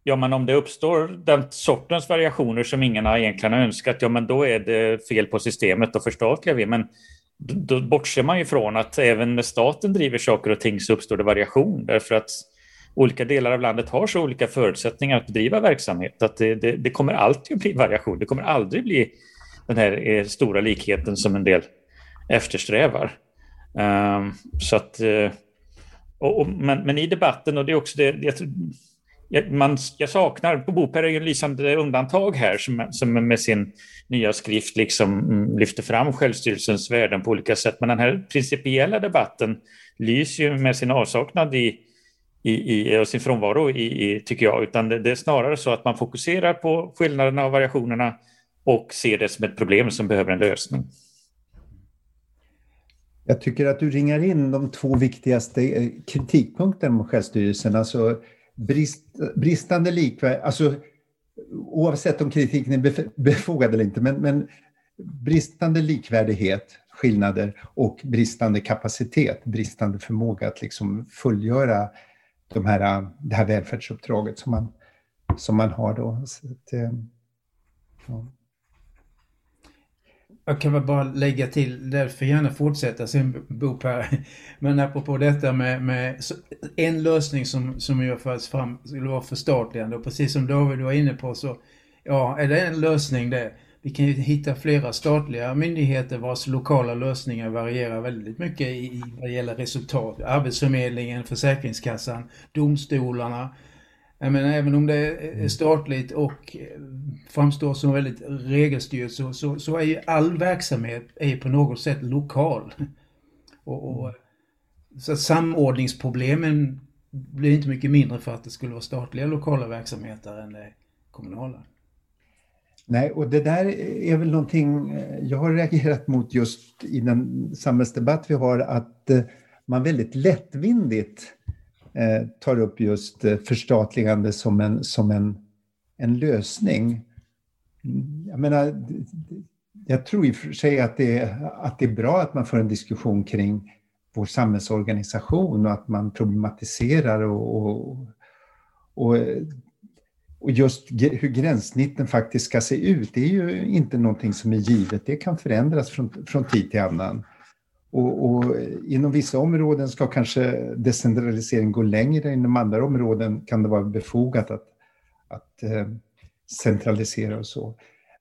ja, men om det uppstår den sortens variationer som ingen har egentligen önskat, ja, men då är det fel på systemet och förstatligar vi. Men då bortser man ju från att även när staten driver saker och ting så uppstår det variation därför att olika delar av landet har så olika förutsättningar att bedriva verksamhet att det, det, det kommer alltid att bli variation. Det kommer aldrig bli den här eh, stora likheten som en del eftersträvar. Um, så att uh, och, och, men, men, i debatten, och det är också det, jag, jag, man, jag saknar, Boper är ju en lysande undantag här som, som med sin nya skrift liksom mm, lyfter fram självstyrelsens värden på olika sätt. Men den här principiella debatten lyser ju med sin avsaknad i, i, i, och sin frånvaro, i, i, tycker jag. Utan det, det, är snarare så att man fokuserar på skillnaderna och variationerna och ser det som ett problem som behöver en lösning. Jag tycker att du ringar in de två viktigaste eh, kritikpunkterna mot självstyrelsen. Alltså brist, bristande likvärdighet, alltså oavsett om kritiken är befogad eller inte, men, men bristande likvärdighet, skillnader och bristande kapacitet, bristande förmåga att liksom fullgöra de här, det här välfärdsuppdraget som man, som man har då. Att, eh, ja. Jag kan väl bara lägga till, där får gärna fortsätta sen Bo Per. Men apropå detta med, med en lösning som, som jag fördes fram skulle vara förstatligande och precis som David var inne på så ja, är det en lösning det. Vi kan ju hitta flera statliga myndigheter vars lokala lösningar varierar väldigt mycket i, vad gäller resultat. Arbetsförmedlingen, Försäkringskassan, domstolarna, jag menar, även om det är mm. statligt och eh, framstår som väldigt regelstyrt så, så, så är ju all verksamhet är på något sätt lokal. Och, och, mm. så samordningsproblemen blir inte mycket mindre för att det skulle vara statliga lokala verksamheter än det kommunala. Nej, och det där är väl någonting eh, jag har reagerat mot just i den samhällsdebatt vi har, att eh, man väldigt lättvindigt Eh, tar upp just eh, förstatligande som en, som en, en lösning. jag menar, jag tror i och för sig att det, att det är bra att man får en diskussion kring vår samhällsorganisation och att man problematiserar och, och, och, och just hur gränssnitten faktiskt ska se ut, det är ju inte någonting som är givet. Det kan förändras från, från tid till annan. Och, och, inom vissa områden ska kanske decentralisering gå längre, inom andra områden kan det vara befogat att, att eh, centralisera och så.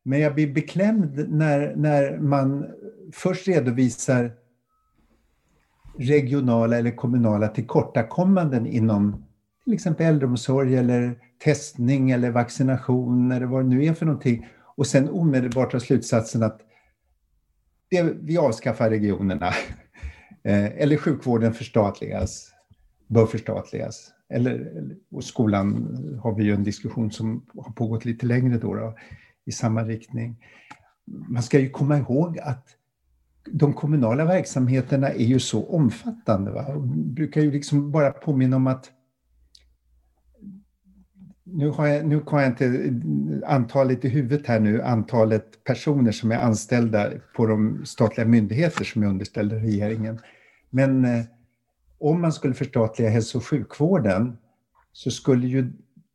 Men jag blir beklämd när, när man först redovisar regionala eller kommunala tillkortakommanden inom till exempel äldreomsorg eller testning eller vaccination eller vad det nu är för någonting. Och sen omedelbart drar slutsatsen att det, vi avskaffar regionerna. Eh, eller sjukvården förstatligas, bör förstatligas. Eller, och skolan har vi ju en diskussion som har pågått lite längre då, då i samma riktning. Man ska ju komma ihåg att de kommunala verksamheterna är ju så omfattande. Va? Och brukar ju liksom bara påminna om att nu har, jag, nu har jag inte antalet i huvudet här nu, antalet personer som är anställda på de statliga myndigheter som är underställda regeringen. Men eh, om man skulle förstatliga hälso och sjukvården så skulle ju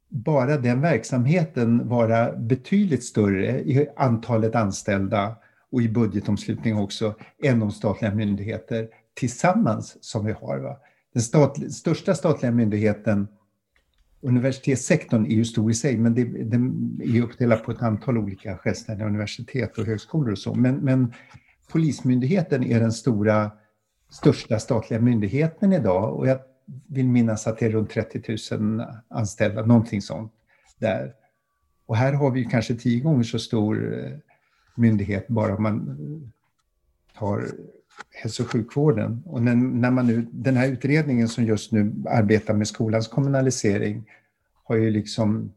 bara den verksamheten vara betydligt större i antalet anställda och i budgetomslutning också än de statliga myndigheter tillsammans som vi har. Va? Den statliga, största statliga myndigheten, universitetssektorn, är ju stor i sig, men det, den är uppdelad på ett antal olika självständiga universitet och högskolor och så. Men, men Polismyndigheten är den stora, största statliga myndigheten idag och jag vill minnas att det är runt 30 000 anställda, någonting sånt där. Och här har vi kanske tio gånger så stor eh, myndighet bara om man eh, tar hälso och sjukvården. Och när, när man nu, den här utredningen som just nu arbetar med skolans kommunalisering har ju liksom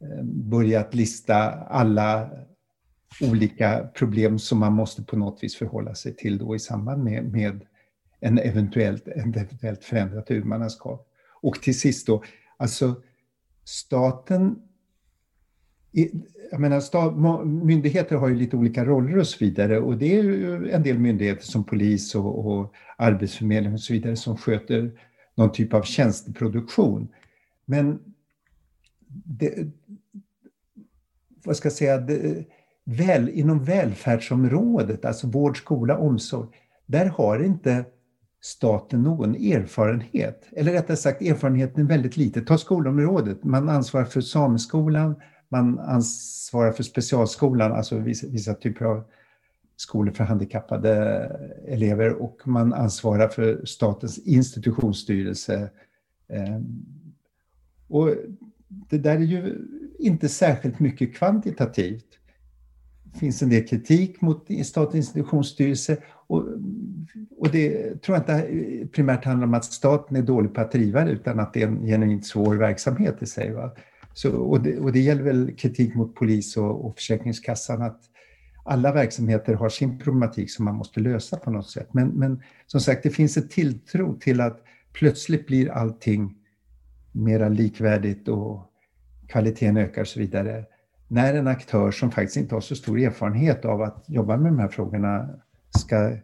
eh, börjat lista alla olika problem som man måste på något vis förhålla sig till då i samband med, med en eventuellt, en eventuellt förändrat huvudmannaskap. Och till sist då, alltså staten jag menar, stat, myndigheter har ju lite olika roller och så vidare och det är ju en del myndigheter som polis och, och arbetsförmedling och så vidare som sköter någon typ av tjänsteproduktion. Men det, vad ska jag säga, det, väl, inom välfärdsområdet, alltså vård, skola, omsorg, där har inte staten någon erfarenhet. Eller rättare sagt, erfarenheten är väldigt liten. Ta skolområdet, man ansvarar för sameskolan, man ansvarar för specialskolan, alltså vissa, vissa typer av skolor för handikappade elever och man ansvarar för statens institutionsstyrelse. Ehm, och det där är ju inte särskilt mycket kvantitativt. Det finns en del kritik mot statens institutionsstyrelse och, och det tror jag inte primärt handlar om att staten är dålig på att driva det utan att det är en genuint svår verksamhet i sig. Va? Så, och, det, och det gäller väl kritik mot polis och, och Försäkringskassan att alla verksamheter har sin problematik som man måste lösa på något sätt. Men, men som sagt, det finns en tilltro till att plötsligt blir allting mera likvärdigt och kvaliteten ökar och så vidare. När en aktör som faktiskt inte har så stor erfarenhet av att jobba med de här frågorna ska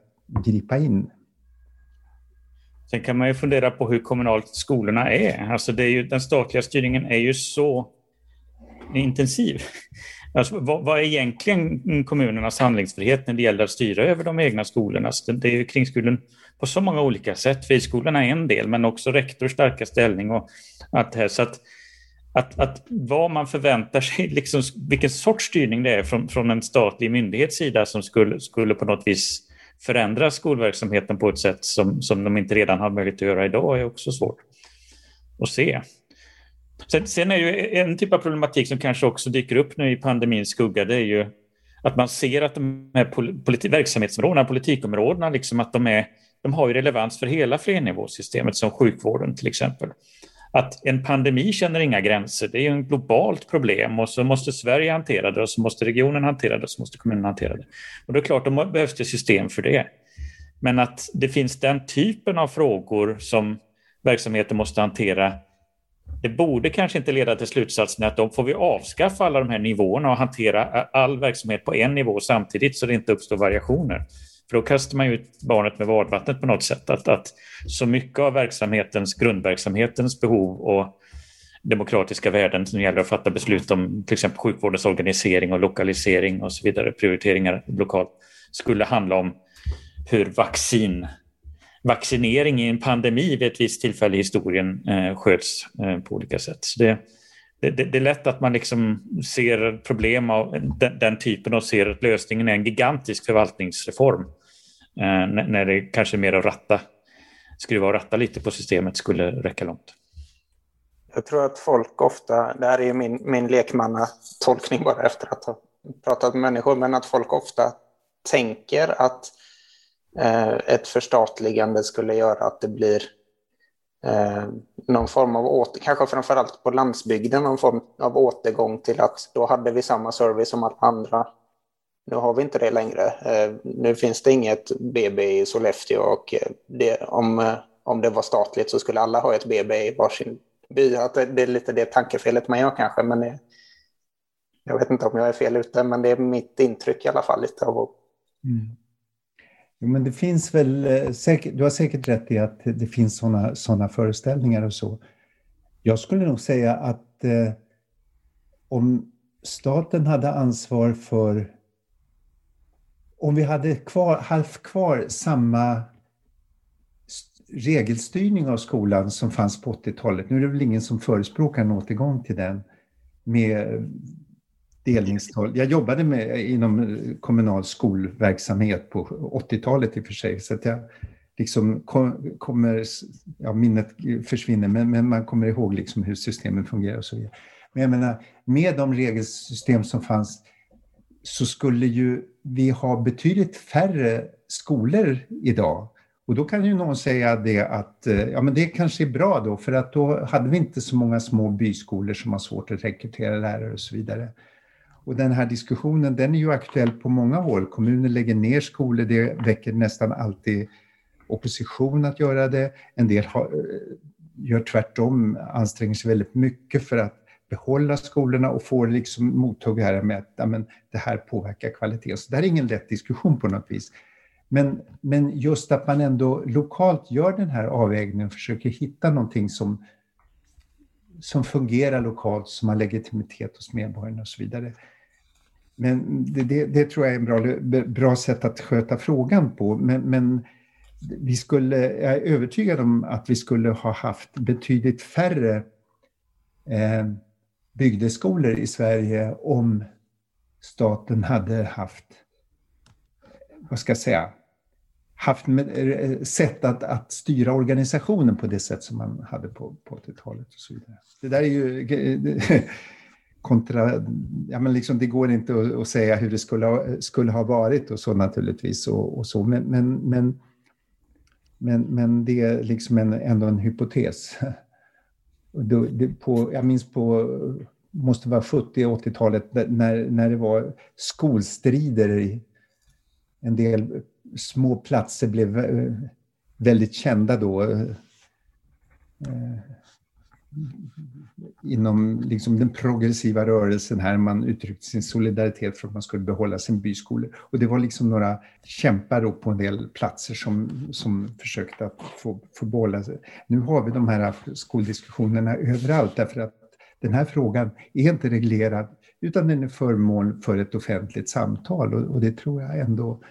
gripa in. Sen kan man ju fundera på hur kommunalt skolorna är. Alltså det är ju, den statliga styrningen är ju så intensiv. Alltså, vad, vad, är egentligen kommunernas handlingsfrihet när det gäller att styra över de egna skolorna? Alltså, det är ju kringskolan på så många olika sätt. Friskolorna är en del, men också rektors starka ställning och allt det här. Så att, att, att vad man förväntar sig, liksom, vilken sorts styrning det är från, från en statlig myndighets sida som skulle, skulle på något vis förändra skolverksamheten på ett sätt som, som de inte redan har möjlighet att göra idag är också svårt att se. Sen, sen är ju en typ av problematik som kanske också dyker upp nu i pandemins skugga, det är ju att man ser att de här politi verksamhetsområdena, politikområdena, liksom att de, är, de har ju relevans för hela flernivåsystemet som sjukvården till exempel att en pandemi känner inga gränser. Det är ett globalt problem och så måste Sverige hantera det och så måste regionen hantera det och så måste kommunen hantera det. Och det är klart, då behövs det system för det. Men att det finns den typen av frågor som verksamheter måste hantera det borde kanske inte leda till slutsatsen att då får vi avskaffa alla de här nivåerna och hantera all verksamhet på en nivå samtidigt så det inte uppstår variationer. För då kastar man ju ut barnet med badvattnet på något sätt. Att, att så mycket av verksamhetens, grundverksamhetens behov och demokratiska värden som gäller att fatta beslut om till exempel sjukvårdens organisering och lokalisering och så vidare, prioriteringar lokalt, skulle handla om hur vaccin, vaccinering i en pandemi vid ett visst tillfälle i historien eh, sköts eh, på olika sätt. Så det, det, det, är lätt att man liksom ser problem av den, den, typen och ser att lösningen är en gigantisk förvaltningsreform. Eh, när det kanske mer att ratta, skruva och ratta lite på systemet skulle räcka långt. Jag tror att folk ofta, det här är min, min lekmannatolkning bara efter att ha pratat med människor, men att folk ofta tänker att eh, ett förstatligande skulle göra att det blir eh, någon form av, åter, kanske framförallt på landsbygden, någon form av återgång till att då hade vi samma service som alla andra. Nu har vi inte det längre. Eh, nu finns det inget BB i Sollefteå och eh, det, om, eh, om det var statligt så skulle alla ha ett BB i varsin by. Att det är lite det tankefelet man gör kanske, men det, jag vet inte om jag är fel ute, men det är mitt intryck i alla fall lite av mm. Jo, men det finns väl, säkert, du har säkert rätt i att det finns sådana såna föreställningar och så. Jag skulle nog säga att eh, om staten hade ansvar för... Om vi hade kvar, haft kvar samma regelstyrning av skolan som fanns på 80-talet. Nu är det väl ingen som förespråkar en återgång till den med delningstal. Jag jobbade med, inom eh, kommunal skolverksamhet på 80-talet i och för sig, så att jag liksom kom, kommer, ja, minnet försvinner, men, men, man kommer ihåg liksom hur systemen fungerar och så vidare. Men jag menar, med de regelsystem som fanns så skulle ju vi ha betydligt färre skolor idag och då kan ju någon säga det att eh, ja, men det kanske är bra då, för att då hade vi inte så många små byskolor som har svårt att rekrytera lärare och så vidare. Och den här diskussionen den är ju aktuell på många håll. Kommuner lägger ner skolor, det väcker nästan alltid opposition att göra det. En del har, eh, gör tvärtom, anstränger sig väldigt mycket för att behålla skolorna och får liksom mothugg här med att amen, det här påverkar kvaliteten. Så det här är ingen lätt diskussion på något vis. Men, men just att man ändå lokalt gör den här avvägningen och försöker hitta någonting som, som fungerar lokalt, som har legitimitet hos medborgarna och så vidare. Men det, det, det tror jag är ett bra, bra sätt att sköta frågan på. Men, men vi skulle, jag är övertygad om att vi skulle ha haft betydligt färre eh, bygdeskolor i Sverige om staten hade haft, vad ska jag säga, haft eh, sätt att, att styra organisationen på det sätt som man hade på, på 80-talet. och så vidare. Det där är ju kontra... Ja, men liksom, det går inte att, att, säga hur det skulle ha, skulle ha varit och så naturligtvis. Och, och så. Men, men, men, men, men, det är liksom en, ändå en hypotes. Då, det, på, jag minns på måste vara 70-80-talet när, när det var skolstrider i en del små platser blev eh, väldigt kända då. Eh, Inom liksom den progressiva rörelsen här, man uttryckte sin solidaritet för att man skulle behålla sin byskola. Och det var liksom några kämpar på en del platser som, som försökte att få, få behålla sig. Nu har vi de här skoldiskussionerna överallt därför att den här frågan är inte reglerad utan den är föremål för ett offentligt samtal och, och det tror jag ändå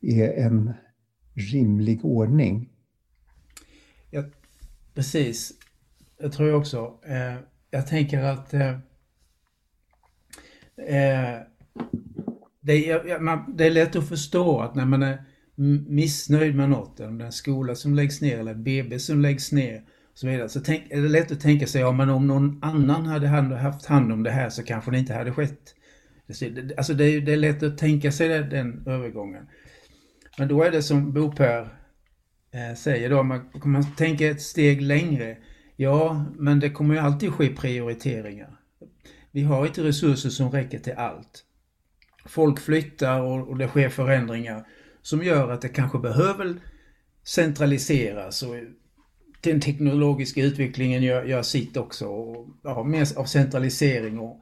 är en rimlig ordning. Ja, precis. Det tror jag också. Eh, jag tänker att eh, eh det, är, man, det är lätt att förstå att när man är missnöjd med något, om det är en skola som läggs ner eller BB som läggs ner, och så, vidare, så tänk, är det lätt att tänka sig, ja men om någon annan hade haft hand om det här så kanske det inte hade skett. Alltså det är, det är lätt att tänka sig den övergången. Men då är det som Bo Per eh, säger då, man, man tänker ett steg längre. Ja, men det kommer ju alltid ske prioriteringar. Vi har inte resurser som räcker till allt. Folk flyttar och, det sker förändringar som gör att det kanske behöver centraliseras och den teknologiska utvecklingen gör, gör sitt också. Och, ja, mer av centralisering och,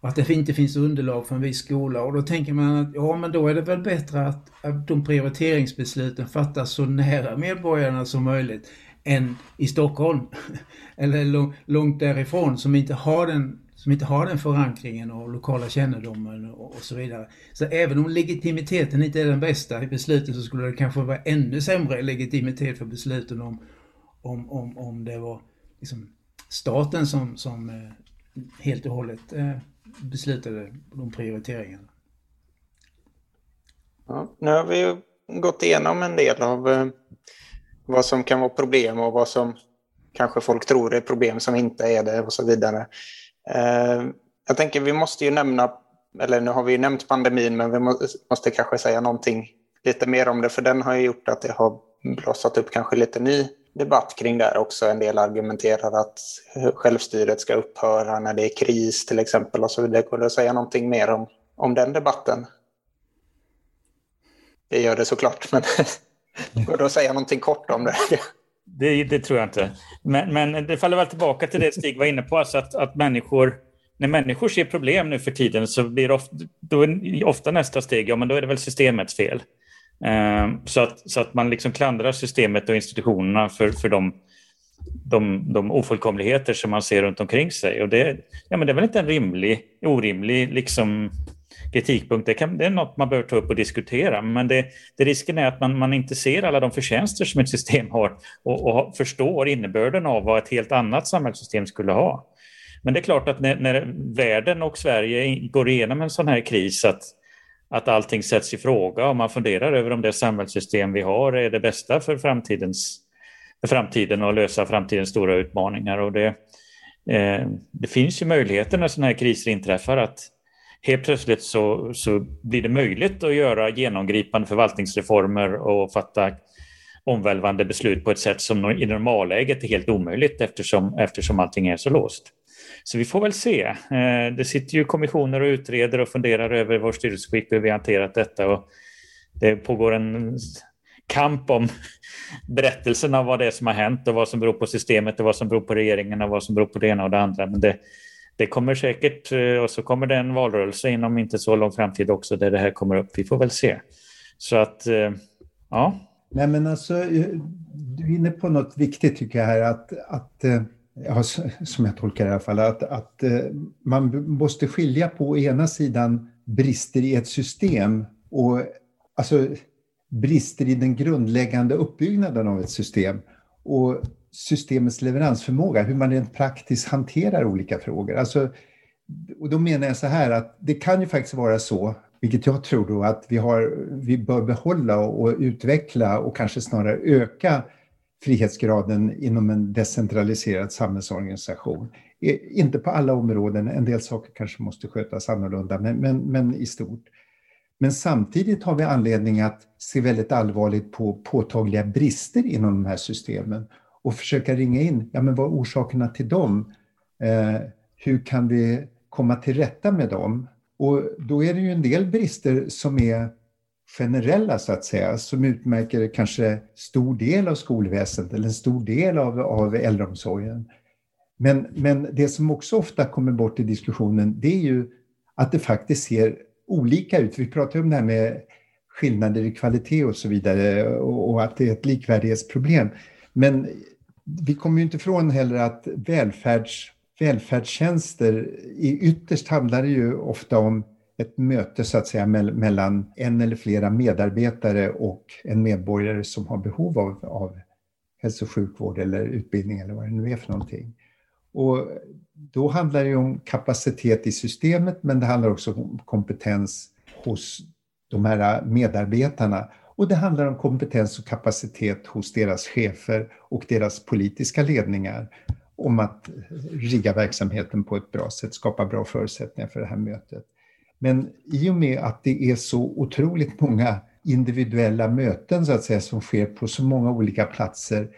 och, att det inte finns underlag för en viss skola. Och då tänker man att ja, men då är det väl bättre att, att de prioriteringsbesluten fattas så nära medborgarna som möjligt än i Stockholm. Eller långt därifrån som inte har den som inte har den förankringen och lokala kännedomen och, och, så vidare. Så även om legitimiteten inte är den bästa i besluten så skulle det kanske vara ännu sämre legitimitet för besluten om, om, om, om det var liksom staten som, som eh, helt och hållet eh, beslutade de prioriteringarna. Ja, nu har vi gått igenom en del av eh, vad som kan vara problem och vad som kanske folk tror är problem som inte är det och så vidare. Eh, jag tänker vi måste ju nämna, eller nu har vi ju nämnt pandemin, men vi måste kanske säga någonting lite mer om det, för den har ju gjort att det har blossat upp kanske lite ny debatt kring det här också. En del argumenterar att självstyret ska upphöra när det är kris till exempel och så vidare. Går det att säga någonting mer om, om den debatten? Det gör det såklart, men går det att säga någonting kort om det? Det, det tror jag inte. Men, men, det faller väl tillbaka till det Stig var inne på, alltså att, att människor när människor ser problem nu för tiden så blir ofta, då är ofta nästa steg, ja men då är det väl systemets fel. Uh, så, att, så att man liksom klandrar systemet och institutionerna för, för de, de, de ofullkomligheter som man ser runt omkring sig. Och det, ja, men det är väl inte en rimlig, orimlig liksom, kritikpunkt. Det, kan, det är något man bör ta upp och diskutera, men det, det risken är att man, man inte ser alla de förtjänster som ett system har och, och förstår innebörden av vad ett helt annat samhällssystem skulle ha. Men det är klart att när, när världen och Sverige går igenom en sån här kris att, att allting sätts i fråga och man funderar över om det samhällssystem vi har är det bästa för, framtidens, för framtiden och lösa framtidens stora utmaningar. Och det, eh, det finns ju möjligheter när sådana här kriser inträffar att helt plötsligt så, så blir det möjligt att göra genomgripande förvaltningsreformer och fatta omvälvande beslut på ett sätt som i normalläget är helt omöjligt eftersom, eftersom allting är så låst. Så vi får väl se. Eh, det sitter ju kommissioner och utreder och funderar över vår styrelseskick, hur vi hanterat detta. Och det pågår en kamp om berättelsen av vad det är som har hänt och vad som beror på systemet och vad som beror på regeringen och vad som beror på det ena och det andra. Men det, det kommer säkert, eh, och så kommer det en valrörelse inom inte så lång framtid också där det här kommer upp. Vi får väl se. Så att, eh, ja. Nej men alltså, eh, du är inne på något viktigt tycker jag här att, att ja, som jag tolkar det i alla fall, att, att man måste skilja på å ena sidan brister i ett system och alltså brister i den grundläggande uppbyggnaden av ett system och systemets leveransförmåga, hur man rent praktiskt hanterar olika frågor. Alltså, och då menar jag så här att det kan ju faktiskt vara så, vilket jag tror då, att vi, har, vi bör behålla och utveckla och kanske snarare öka frihetsgraden inom en decentraliserad samhällsorganisation. Inte på alla områden, en del saker kanske måste skötas annorlunda, men, men, men i stort. Men samtidigt har vi anledning att se väldigt allvarligt på påtagliga brister inom de här systemen och försöka ringa in, ja men vad är orsakerna till dem? Eh, hur kan vi komma till rätta med dem? Och då är det ju en del brister som är generella så att säga, som utmärker kanske stor del av skolväsendet eller en stor del av, av äldreomsorgen. Men, men det som också ofta kommer bort i diskussionen, det är ju att det faktiskt ser olika ut. Vi pratar om det här med skillnader i kvalitet och så vidare och, och att det är ett likvärdighetsproblem. Men vi kommer ju inte ifrån heller att välfärds, välfärdstjänster i ytterst handlar det ju ofta om ett möte så att säga mellan en eller flera medarbetare och en medborgare som har behov av, av hälso och sjukvård eller utbildning eller vad det nu är för någonting. Och då handlar det om kapacitet i systemet men det handlar också om kompetens hos de här medarbetarna. Och det handlar om kompetens och kapacitet hos deras chefer och deras politiska ledningar om att rigga verksamheten på ett bra sätt, skapa bra förutsättningar för det här mötet. Men i och med att det är så otroligt många individuella möten så att säga som sker på så många olika platser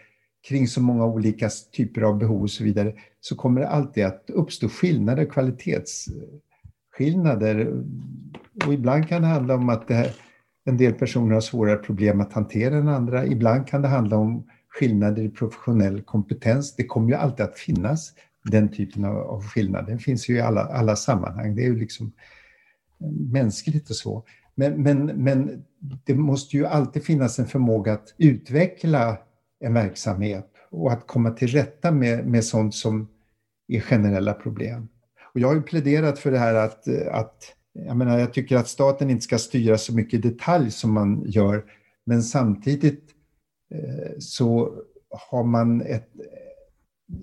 kring så många olika typer av behov och så vidare så kommer det alltid att uppstå skillnader, kvalitetsskillnader. Och ibland kan det handla om att det här, en del personer har svårare problem att hantera än andra. Ibland kan det handla om skillnader i professionell kompetens. Det kommer ju alltid att finnas den typen av, av skillnader. Den finns ju i alla, alla sammanhang. Det är ju liksom mänskligt och så. Men, men, men det måste ju alltid finnas en förmåga att utveckla en verksamhet och att komma till rätta med, med sånt som är generella problem. Och jag har ju pläderat för det här att, att jag, menar, jag tycker att staten inte ska styra så mycket i detalj som man gör, men samtidigt eh, så har man ett...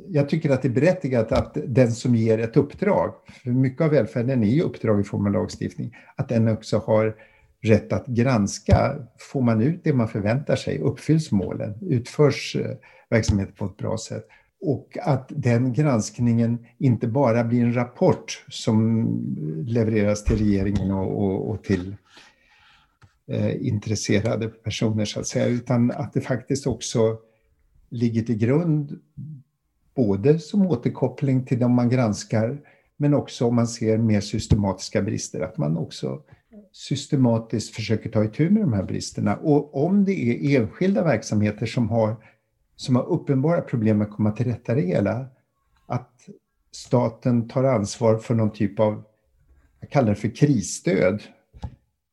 Jag tycker att det är berättigat att den som ger ett uppdrag, för mycket av välfärden är ju uppdrag i form av lagstiftning, att den också har rätt att granska, får man ut det man förväntar sig, uppfylls målen, utförs eh, verksamheten på ett bra sätt. Och att den granskningen inte bara blir en rapport som levereras till regeringen och, och, och till eh, intresserade personer så att säga, utan att det faktiskt också ligger till grund både som återkoppling till de man granskar, men också om man ser mer systematiska brister, att man också systematiskt försöker ta itu med de här bristerna. Och om det är enskilda verksamheter som har, som har uppenbara problem med att komma till rätta med det hela, att staten tar ansvar för någon typ av, jag kallar det för krisstöd.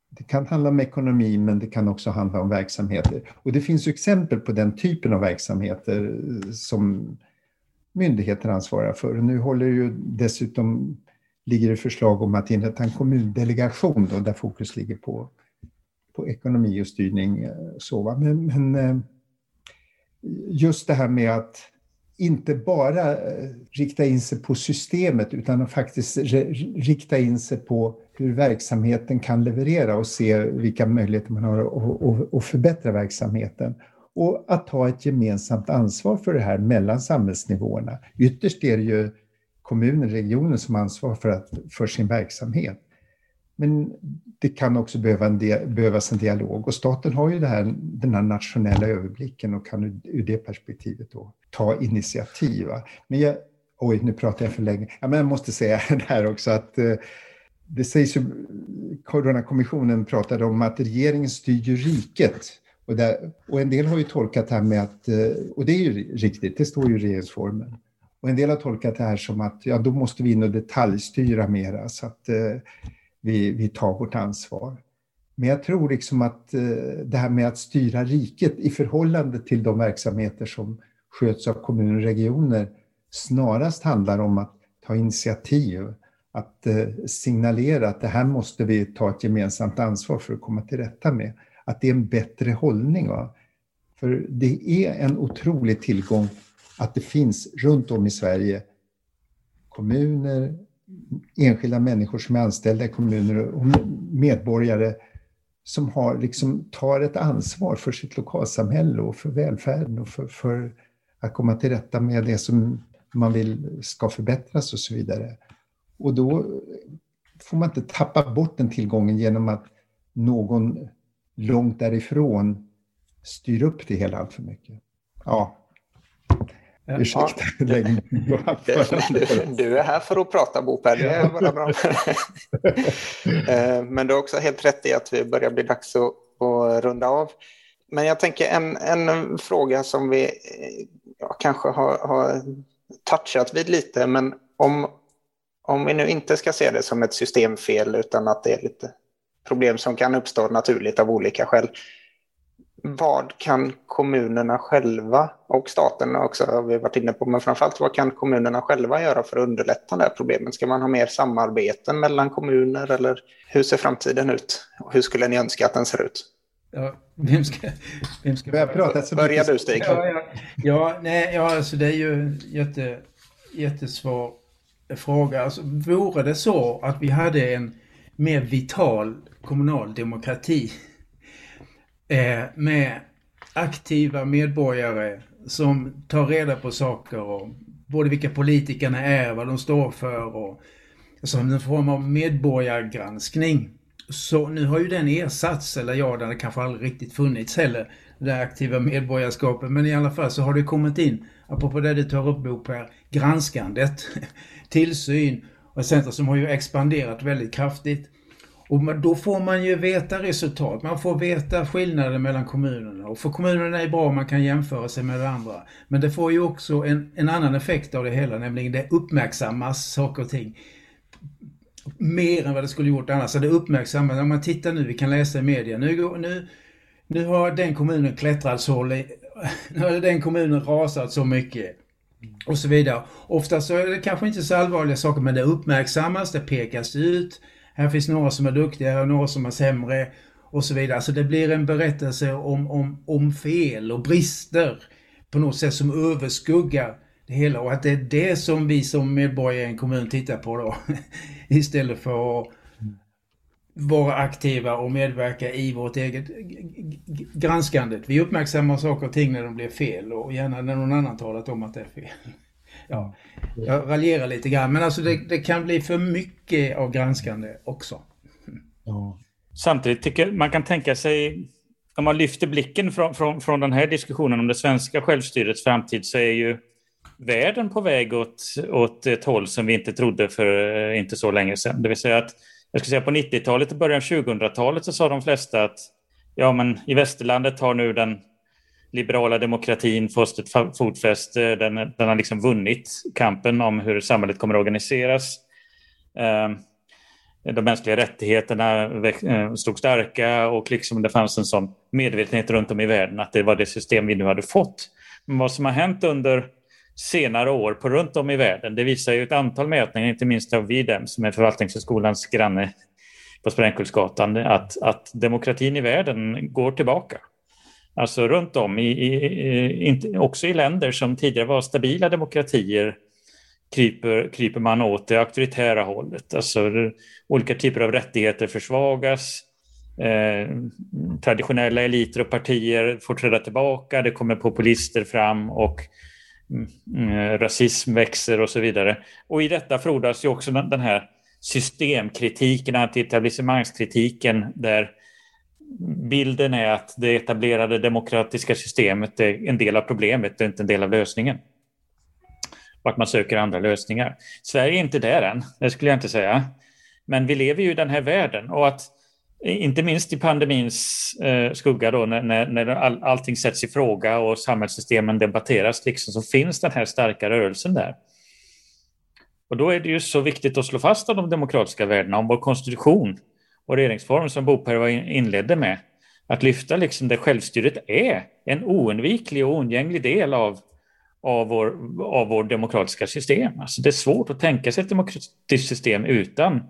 Det kan handla om ekonomi, men det kan också handla om verksamheter. Och det finns exempel på den typen av verksamheter eh, som myndigheter ansvarar för. Nu håller ju dessutom ligger det förslag om att inrätta en kommundelegation då, där fokus ligger på, på ekonomi och styrning. Eh, så, men, men, eh, just det här med att inte bara eh, rikta in sig på systemet utan att faktiskt rikta in sig på hur verksamheten kan leverera och se vilka möjligheter man har att förbättra verksamheten. Och att ta ett gemensamt ansvar för det här mellan samhällsnivåerna. Ytterst är det ju kommunen, regionen som ansvarar för, att, för sin verksamhet. Men det kan också behöva en behövas en dialog och staten har ju det här, den här nationella överblicken och kan ur det perspektivet då ta initiativ. Men jag, oj, nu pratar jag för länge. Ja, men jag måste säga det här också att eh, det sägs ju, Coronakommissionen pratade om att regeringen styr ju riket. Och, där, och en del har ju tolkat det här med att, eh, och det är ju riktigt, det står ju i regeringsformen. Och en del har tolkat det här som att ja, då måste vi in och detaljstyra mera så att eh, vi, vi tar vårt ansvar. Men jag tror liksom att eh, det här med att styra riket i förhållande till de verksamheter som sköts av kommuner och regioner snarast handlar om att ta initiativ, att eh, signalera att det här måste vi ta ett gemensamt ansvar för att komma till rätta med. Att det är en bättre hållning. Va? För det är en otrolig tillgång att det finns runt om i Sverige kommuner, enskilda människor som är anställda i kommuner och medborgare som har, liksom, tar ett ansvar för sitt lokalsamhälle och för välfärden och för, för att komma till rätta med det som man vill ska förbättras och så vidare. Och då får man inte tappa bort den tillgången genom att någon långt därifrån styr upp det hela allt för mycket. Ja, Ursäkta ja. du, du är här för att prata Bo Per, det är bara bra. Eh, men du har också helt rätt i att vi börjar bli dags att, att runda av. Men jag tänker en, en fråga som vi ja, kanske har, har touchat vid lite, men om, om vi nu inte ska se det som ett systemfel utan att det är lite problem som kan uppstå naturligt av olika skäl vad kan kommunerna själva och staten också har vi varit inne på, men framförallt vad kan kommunerna själva göra för att underlätta det här problemet? Ska man ha mer samarbeten mellan kommuner eller hur ser framtiden ut? Hur skulle ni önska att den ser ut? Ja, vem ska, vem ska börja prata? Så Börja du Stig. Ja, ja, ja, nej, ja, alltså det är ju jätte, jättesvår fråga. Alltså, vore det så att vi hade en mer vital kommunal demokrati Eh, med aktiva medborgare som tar reda på saker och både vilka politikerna är, vad de står för och alltså som en form av medborgargranskning. Så nu har ju den ersatts, eller ja, den har kanske aldrig riktigt funnits heller, det aktiva medborgarskapet. Men i alla fall så har det kommit in, apropå det du tar upp Bo Per, granskandet, tillsyn och centrum som har ju expanderat väldigt kraftigt. Och då får man ju veta resultat. Man får veta skillnaden mellan kommunerna. Och för kommunerna är det bra om man kan jämföra sig med varandra. Men det får ju också en, en annan effekt av det hela, nämligen det uppmärksammas saker och ting mer än vad det skulle gjort annars. Så det uppmärksammas. Om man tittar nu, vi kan läsa i media, nu, nu, nu har den kommunen klättrat så, nu har den kommunen rasat så mycket och så vidare. Ofta så är det kanske inte så allvarliga saker men det uppmärksammas, det pekas ut. Här finns några som är duktiga och några som är sämre och så vidare. Så det blir en berättelse om, om, om fel och brister på något sätt som överskuggar det hela och att det är det som vi som medborgare i en kommun tittar på då. Istället för att vara aktiva och medverka i vårt eget granskande. Vi uppmärksammar saker och ting när de blir fel och gärna när någon annan talat om att det är fel. Ja, jag raljerar lite grann men alltså det, det kan bli för mycket av granskande också. Ja. Samtidigt tycker man kan tänka sig om man lyfter blicken från, från, från den här diskussionen om det svenska självstyrets framtid så är ju världen på väg åt, åt ett håll som vi inte trodde för eh, inte så länge sedan. Det vill säga att jag skulle säga på 90-talet och början av 2000-talet så sa de flesta att ja, men i västerlandet har nu den liberala demokratin fått ett fotfäste. Eh, den, den har liksom vunnit kampen om hur samhället kommer att organiseras. Ehm, de mänskliga rättigheterna eh, stod starka och liksom det fanns en sån medvetenhet runt om i världen att det var det system vi nu hade fått. Men vad som har hänt under senare år på runt om i världen. Det visar ju ett antal mätningar, inte minst av Videm som är Förvaltningshögskolans granne på Sprängkullsgatan, att, att demokratin i världen går tillbaka. Alltså runt om, i, i, inte, också i länder som tidigare var stabila demokratier kryper, kryper man åt det auktoritära hållet. Alltså olika typer av rättigheter försvagas. Eh, traditionella eliter och partier får träda tillbaka. Det kommer populister fram och mm, eh, rasism växer och så vidare. Och i detta frodas ju också den här systemkritiken, antietablissemangskritiken där bilden är att det etablerade demokratiska systemet är en del av problemet och inte en del av lösningen. Och att man söker andra lösningar. Sverige är inte där än, det skulle jag inte säga. Men vi lever ju i den här världen och att inte minst i pandemins eh, skugga då när, när, när all, allting sätts i fråga och samhällssystemen debatteras liksom, så finns den här starka rörelsen där. Och då är det ju så viktigt att slå fast av de demokratiska värdena om vår konstitution och regeringsform som Boperva inledde med. Att lyfta liksom det självstyret är en oundviklig och oundgänglig del av, av, vår, av vår demokratiska system. Alltså det är svårt att tänka sig ett demokratiskt system utan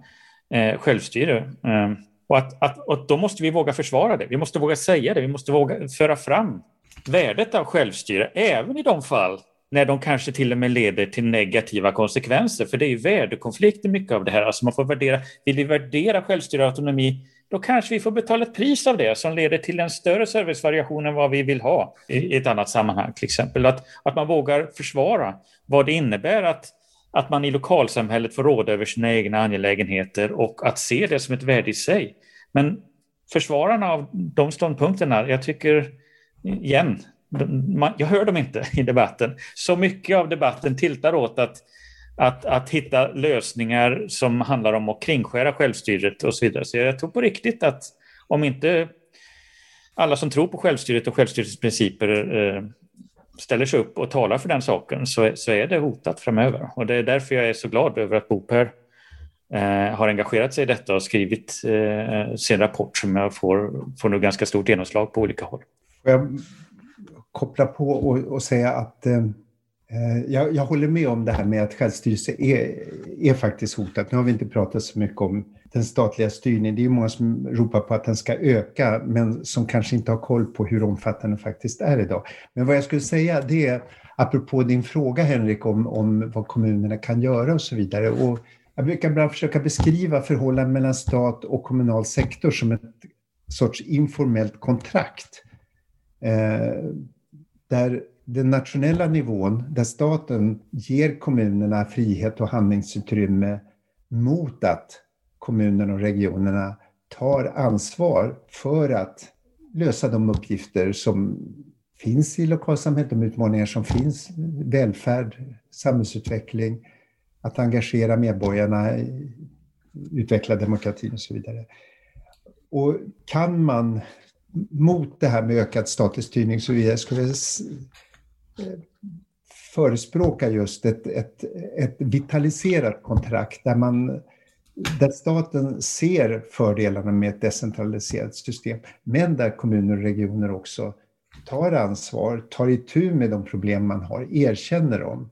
eh, självstyre. Eh, och, att, att, och då måste vi våga försvara det. Vi måste våga säga det. Vi måste våga föra fram värdet av självstyre, även i de fall när de kanske till och med leder till negativa konsekvenser. För det är ju värdekonflikter mycket av det här. Alltså man får värdera, vill vi värdera självstyre och autonomi, då kanske vi får betala ett pris av det som leder till en större servicevariation än vad vi vill ha i ett annat sammanhang. Till exempel att, att man vågar försvara vad det innebär att att man i lokalsamhället får råda över sina egna angelägenheter och att se det som ett värde i sig. Men försvararna av de ståndpunkterna, jag tycker igen, jag hör dem inte i debatten. Så mycket av debatten tiltar åt att, att, att hitta lösningar som handlar om att kringskära självstyret och så vidare. Så jag tror på riktigt att om inte alla som tror på självstyret och självstyrets principer eh, ställer sig upp och talar för den saken så, så är det hotat framöver. Och det är därför jag är så glad över att Boper eh, har engagerat sig i detta och skrivit eh, sin rapport som jag får, får nu ganska stort genomslag på olika håll. Får jag koppla på och, och säga att eh, eh, jag, jag, håller med om det här med att självstyrelse är, är faktiskt hotat. Nu har vi inte pratat så mycket om den statliga styrningen. Det är många som ropar på att den ska öka, men som kanske inte har koll på hur omfattande den faktiskt är idag. Men vad jag skulle säga det är, apropå din fråga Henrik, om, om vad kommunerna kan göra och så vidare. Och jag brukar bara försöka beskriva förhållandet mellan stat och kommunal sektor som ett sorts informellt kontrakt. Eh, där den nationella nivån, där staten ger kommunerna frihet och handlingsutrymme mot att kommunerna och regionerna tar ansvar för att lösa de uppgifter som finns i lokalsamhället, de utmaningar som finns, välfärd, samhällsutveckling, att engagera medborgarna, utveckla demokratin och så vidare. Och kan man mot det här med ökad statlig styrning så vi skulle jag eh, förespråka just ett, ett, ett vitaliserat kontrakt där man där staten ser fördelarna med ett decentraliserat system, men där kommuner och regioner också tar ansvar, tar itu med de problem man har, erkänner dem.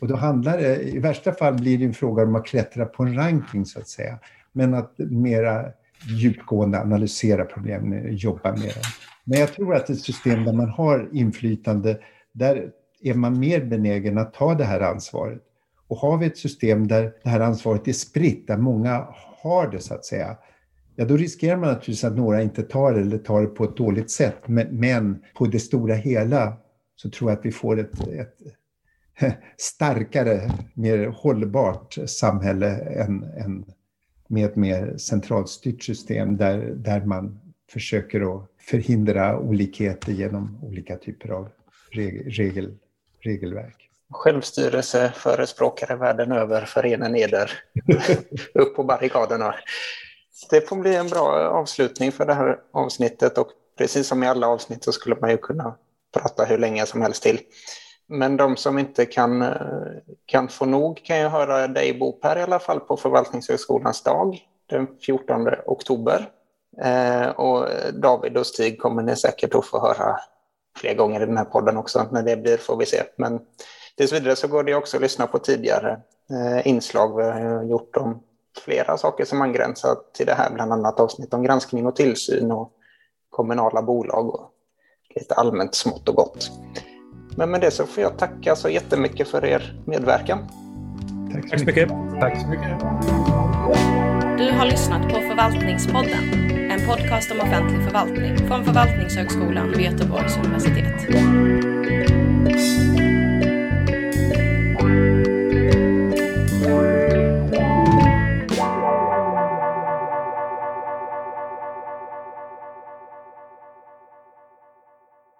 Och då handlar det, i värsta fall blir det en fråga om att klättra på en ranking så att säga, men att mera djupgående analysera problemen, jobba med dem. Men jag tror att ett system där man har inflytande, där är man mer benägen att ta det här ansvaret. Och har vi ett system där det här ansvaret är spritt, där många har det så att säga, ja då riskerar man naturligtvis att några inte tar det eller tar det på ett dåligt sätt. Men, men på det stora hela så tror jag att vi får ett, ett starkare, mer hållbart samhälle än, än med ett mer centralstyrt system där, där man försöker att förhindra olikheter genom olika typer av regel, regelverk. Självstyrelseförespråkare världen över, förena eder upp på barrikaderna. Det får bli en bra avslutning för det här avsnittet och precis som i alla avsnitt så skulle man ju kunna prata hur länge som helst till. Men de som inte kan, eh, kan få nog kan ju höra dig Bo Per i alla fall på Förvaltningshögskolans dag den 14 oktober. Eh, och David och Stig kommer ni säkert att få höra fler gånger i den här podden också. När det blir får vi se. Men tills vidare så går det också att lyssna på tidigare eh, inslag vi har gjort om flera saker som angränsar till det här, bland annat avsnitt om granskning och tillsyn och kommunala bolag och lite allmänt smått och gott. Men med det så får jag tacka så jättemycket för er medverkan. Tack så mycket. Tack så mycket. Du har lyssnat på Förvaltningspodden, en podcast om offentlig förvaltning från Förvaltningshögskolan vid Göteborgs universitet.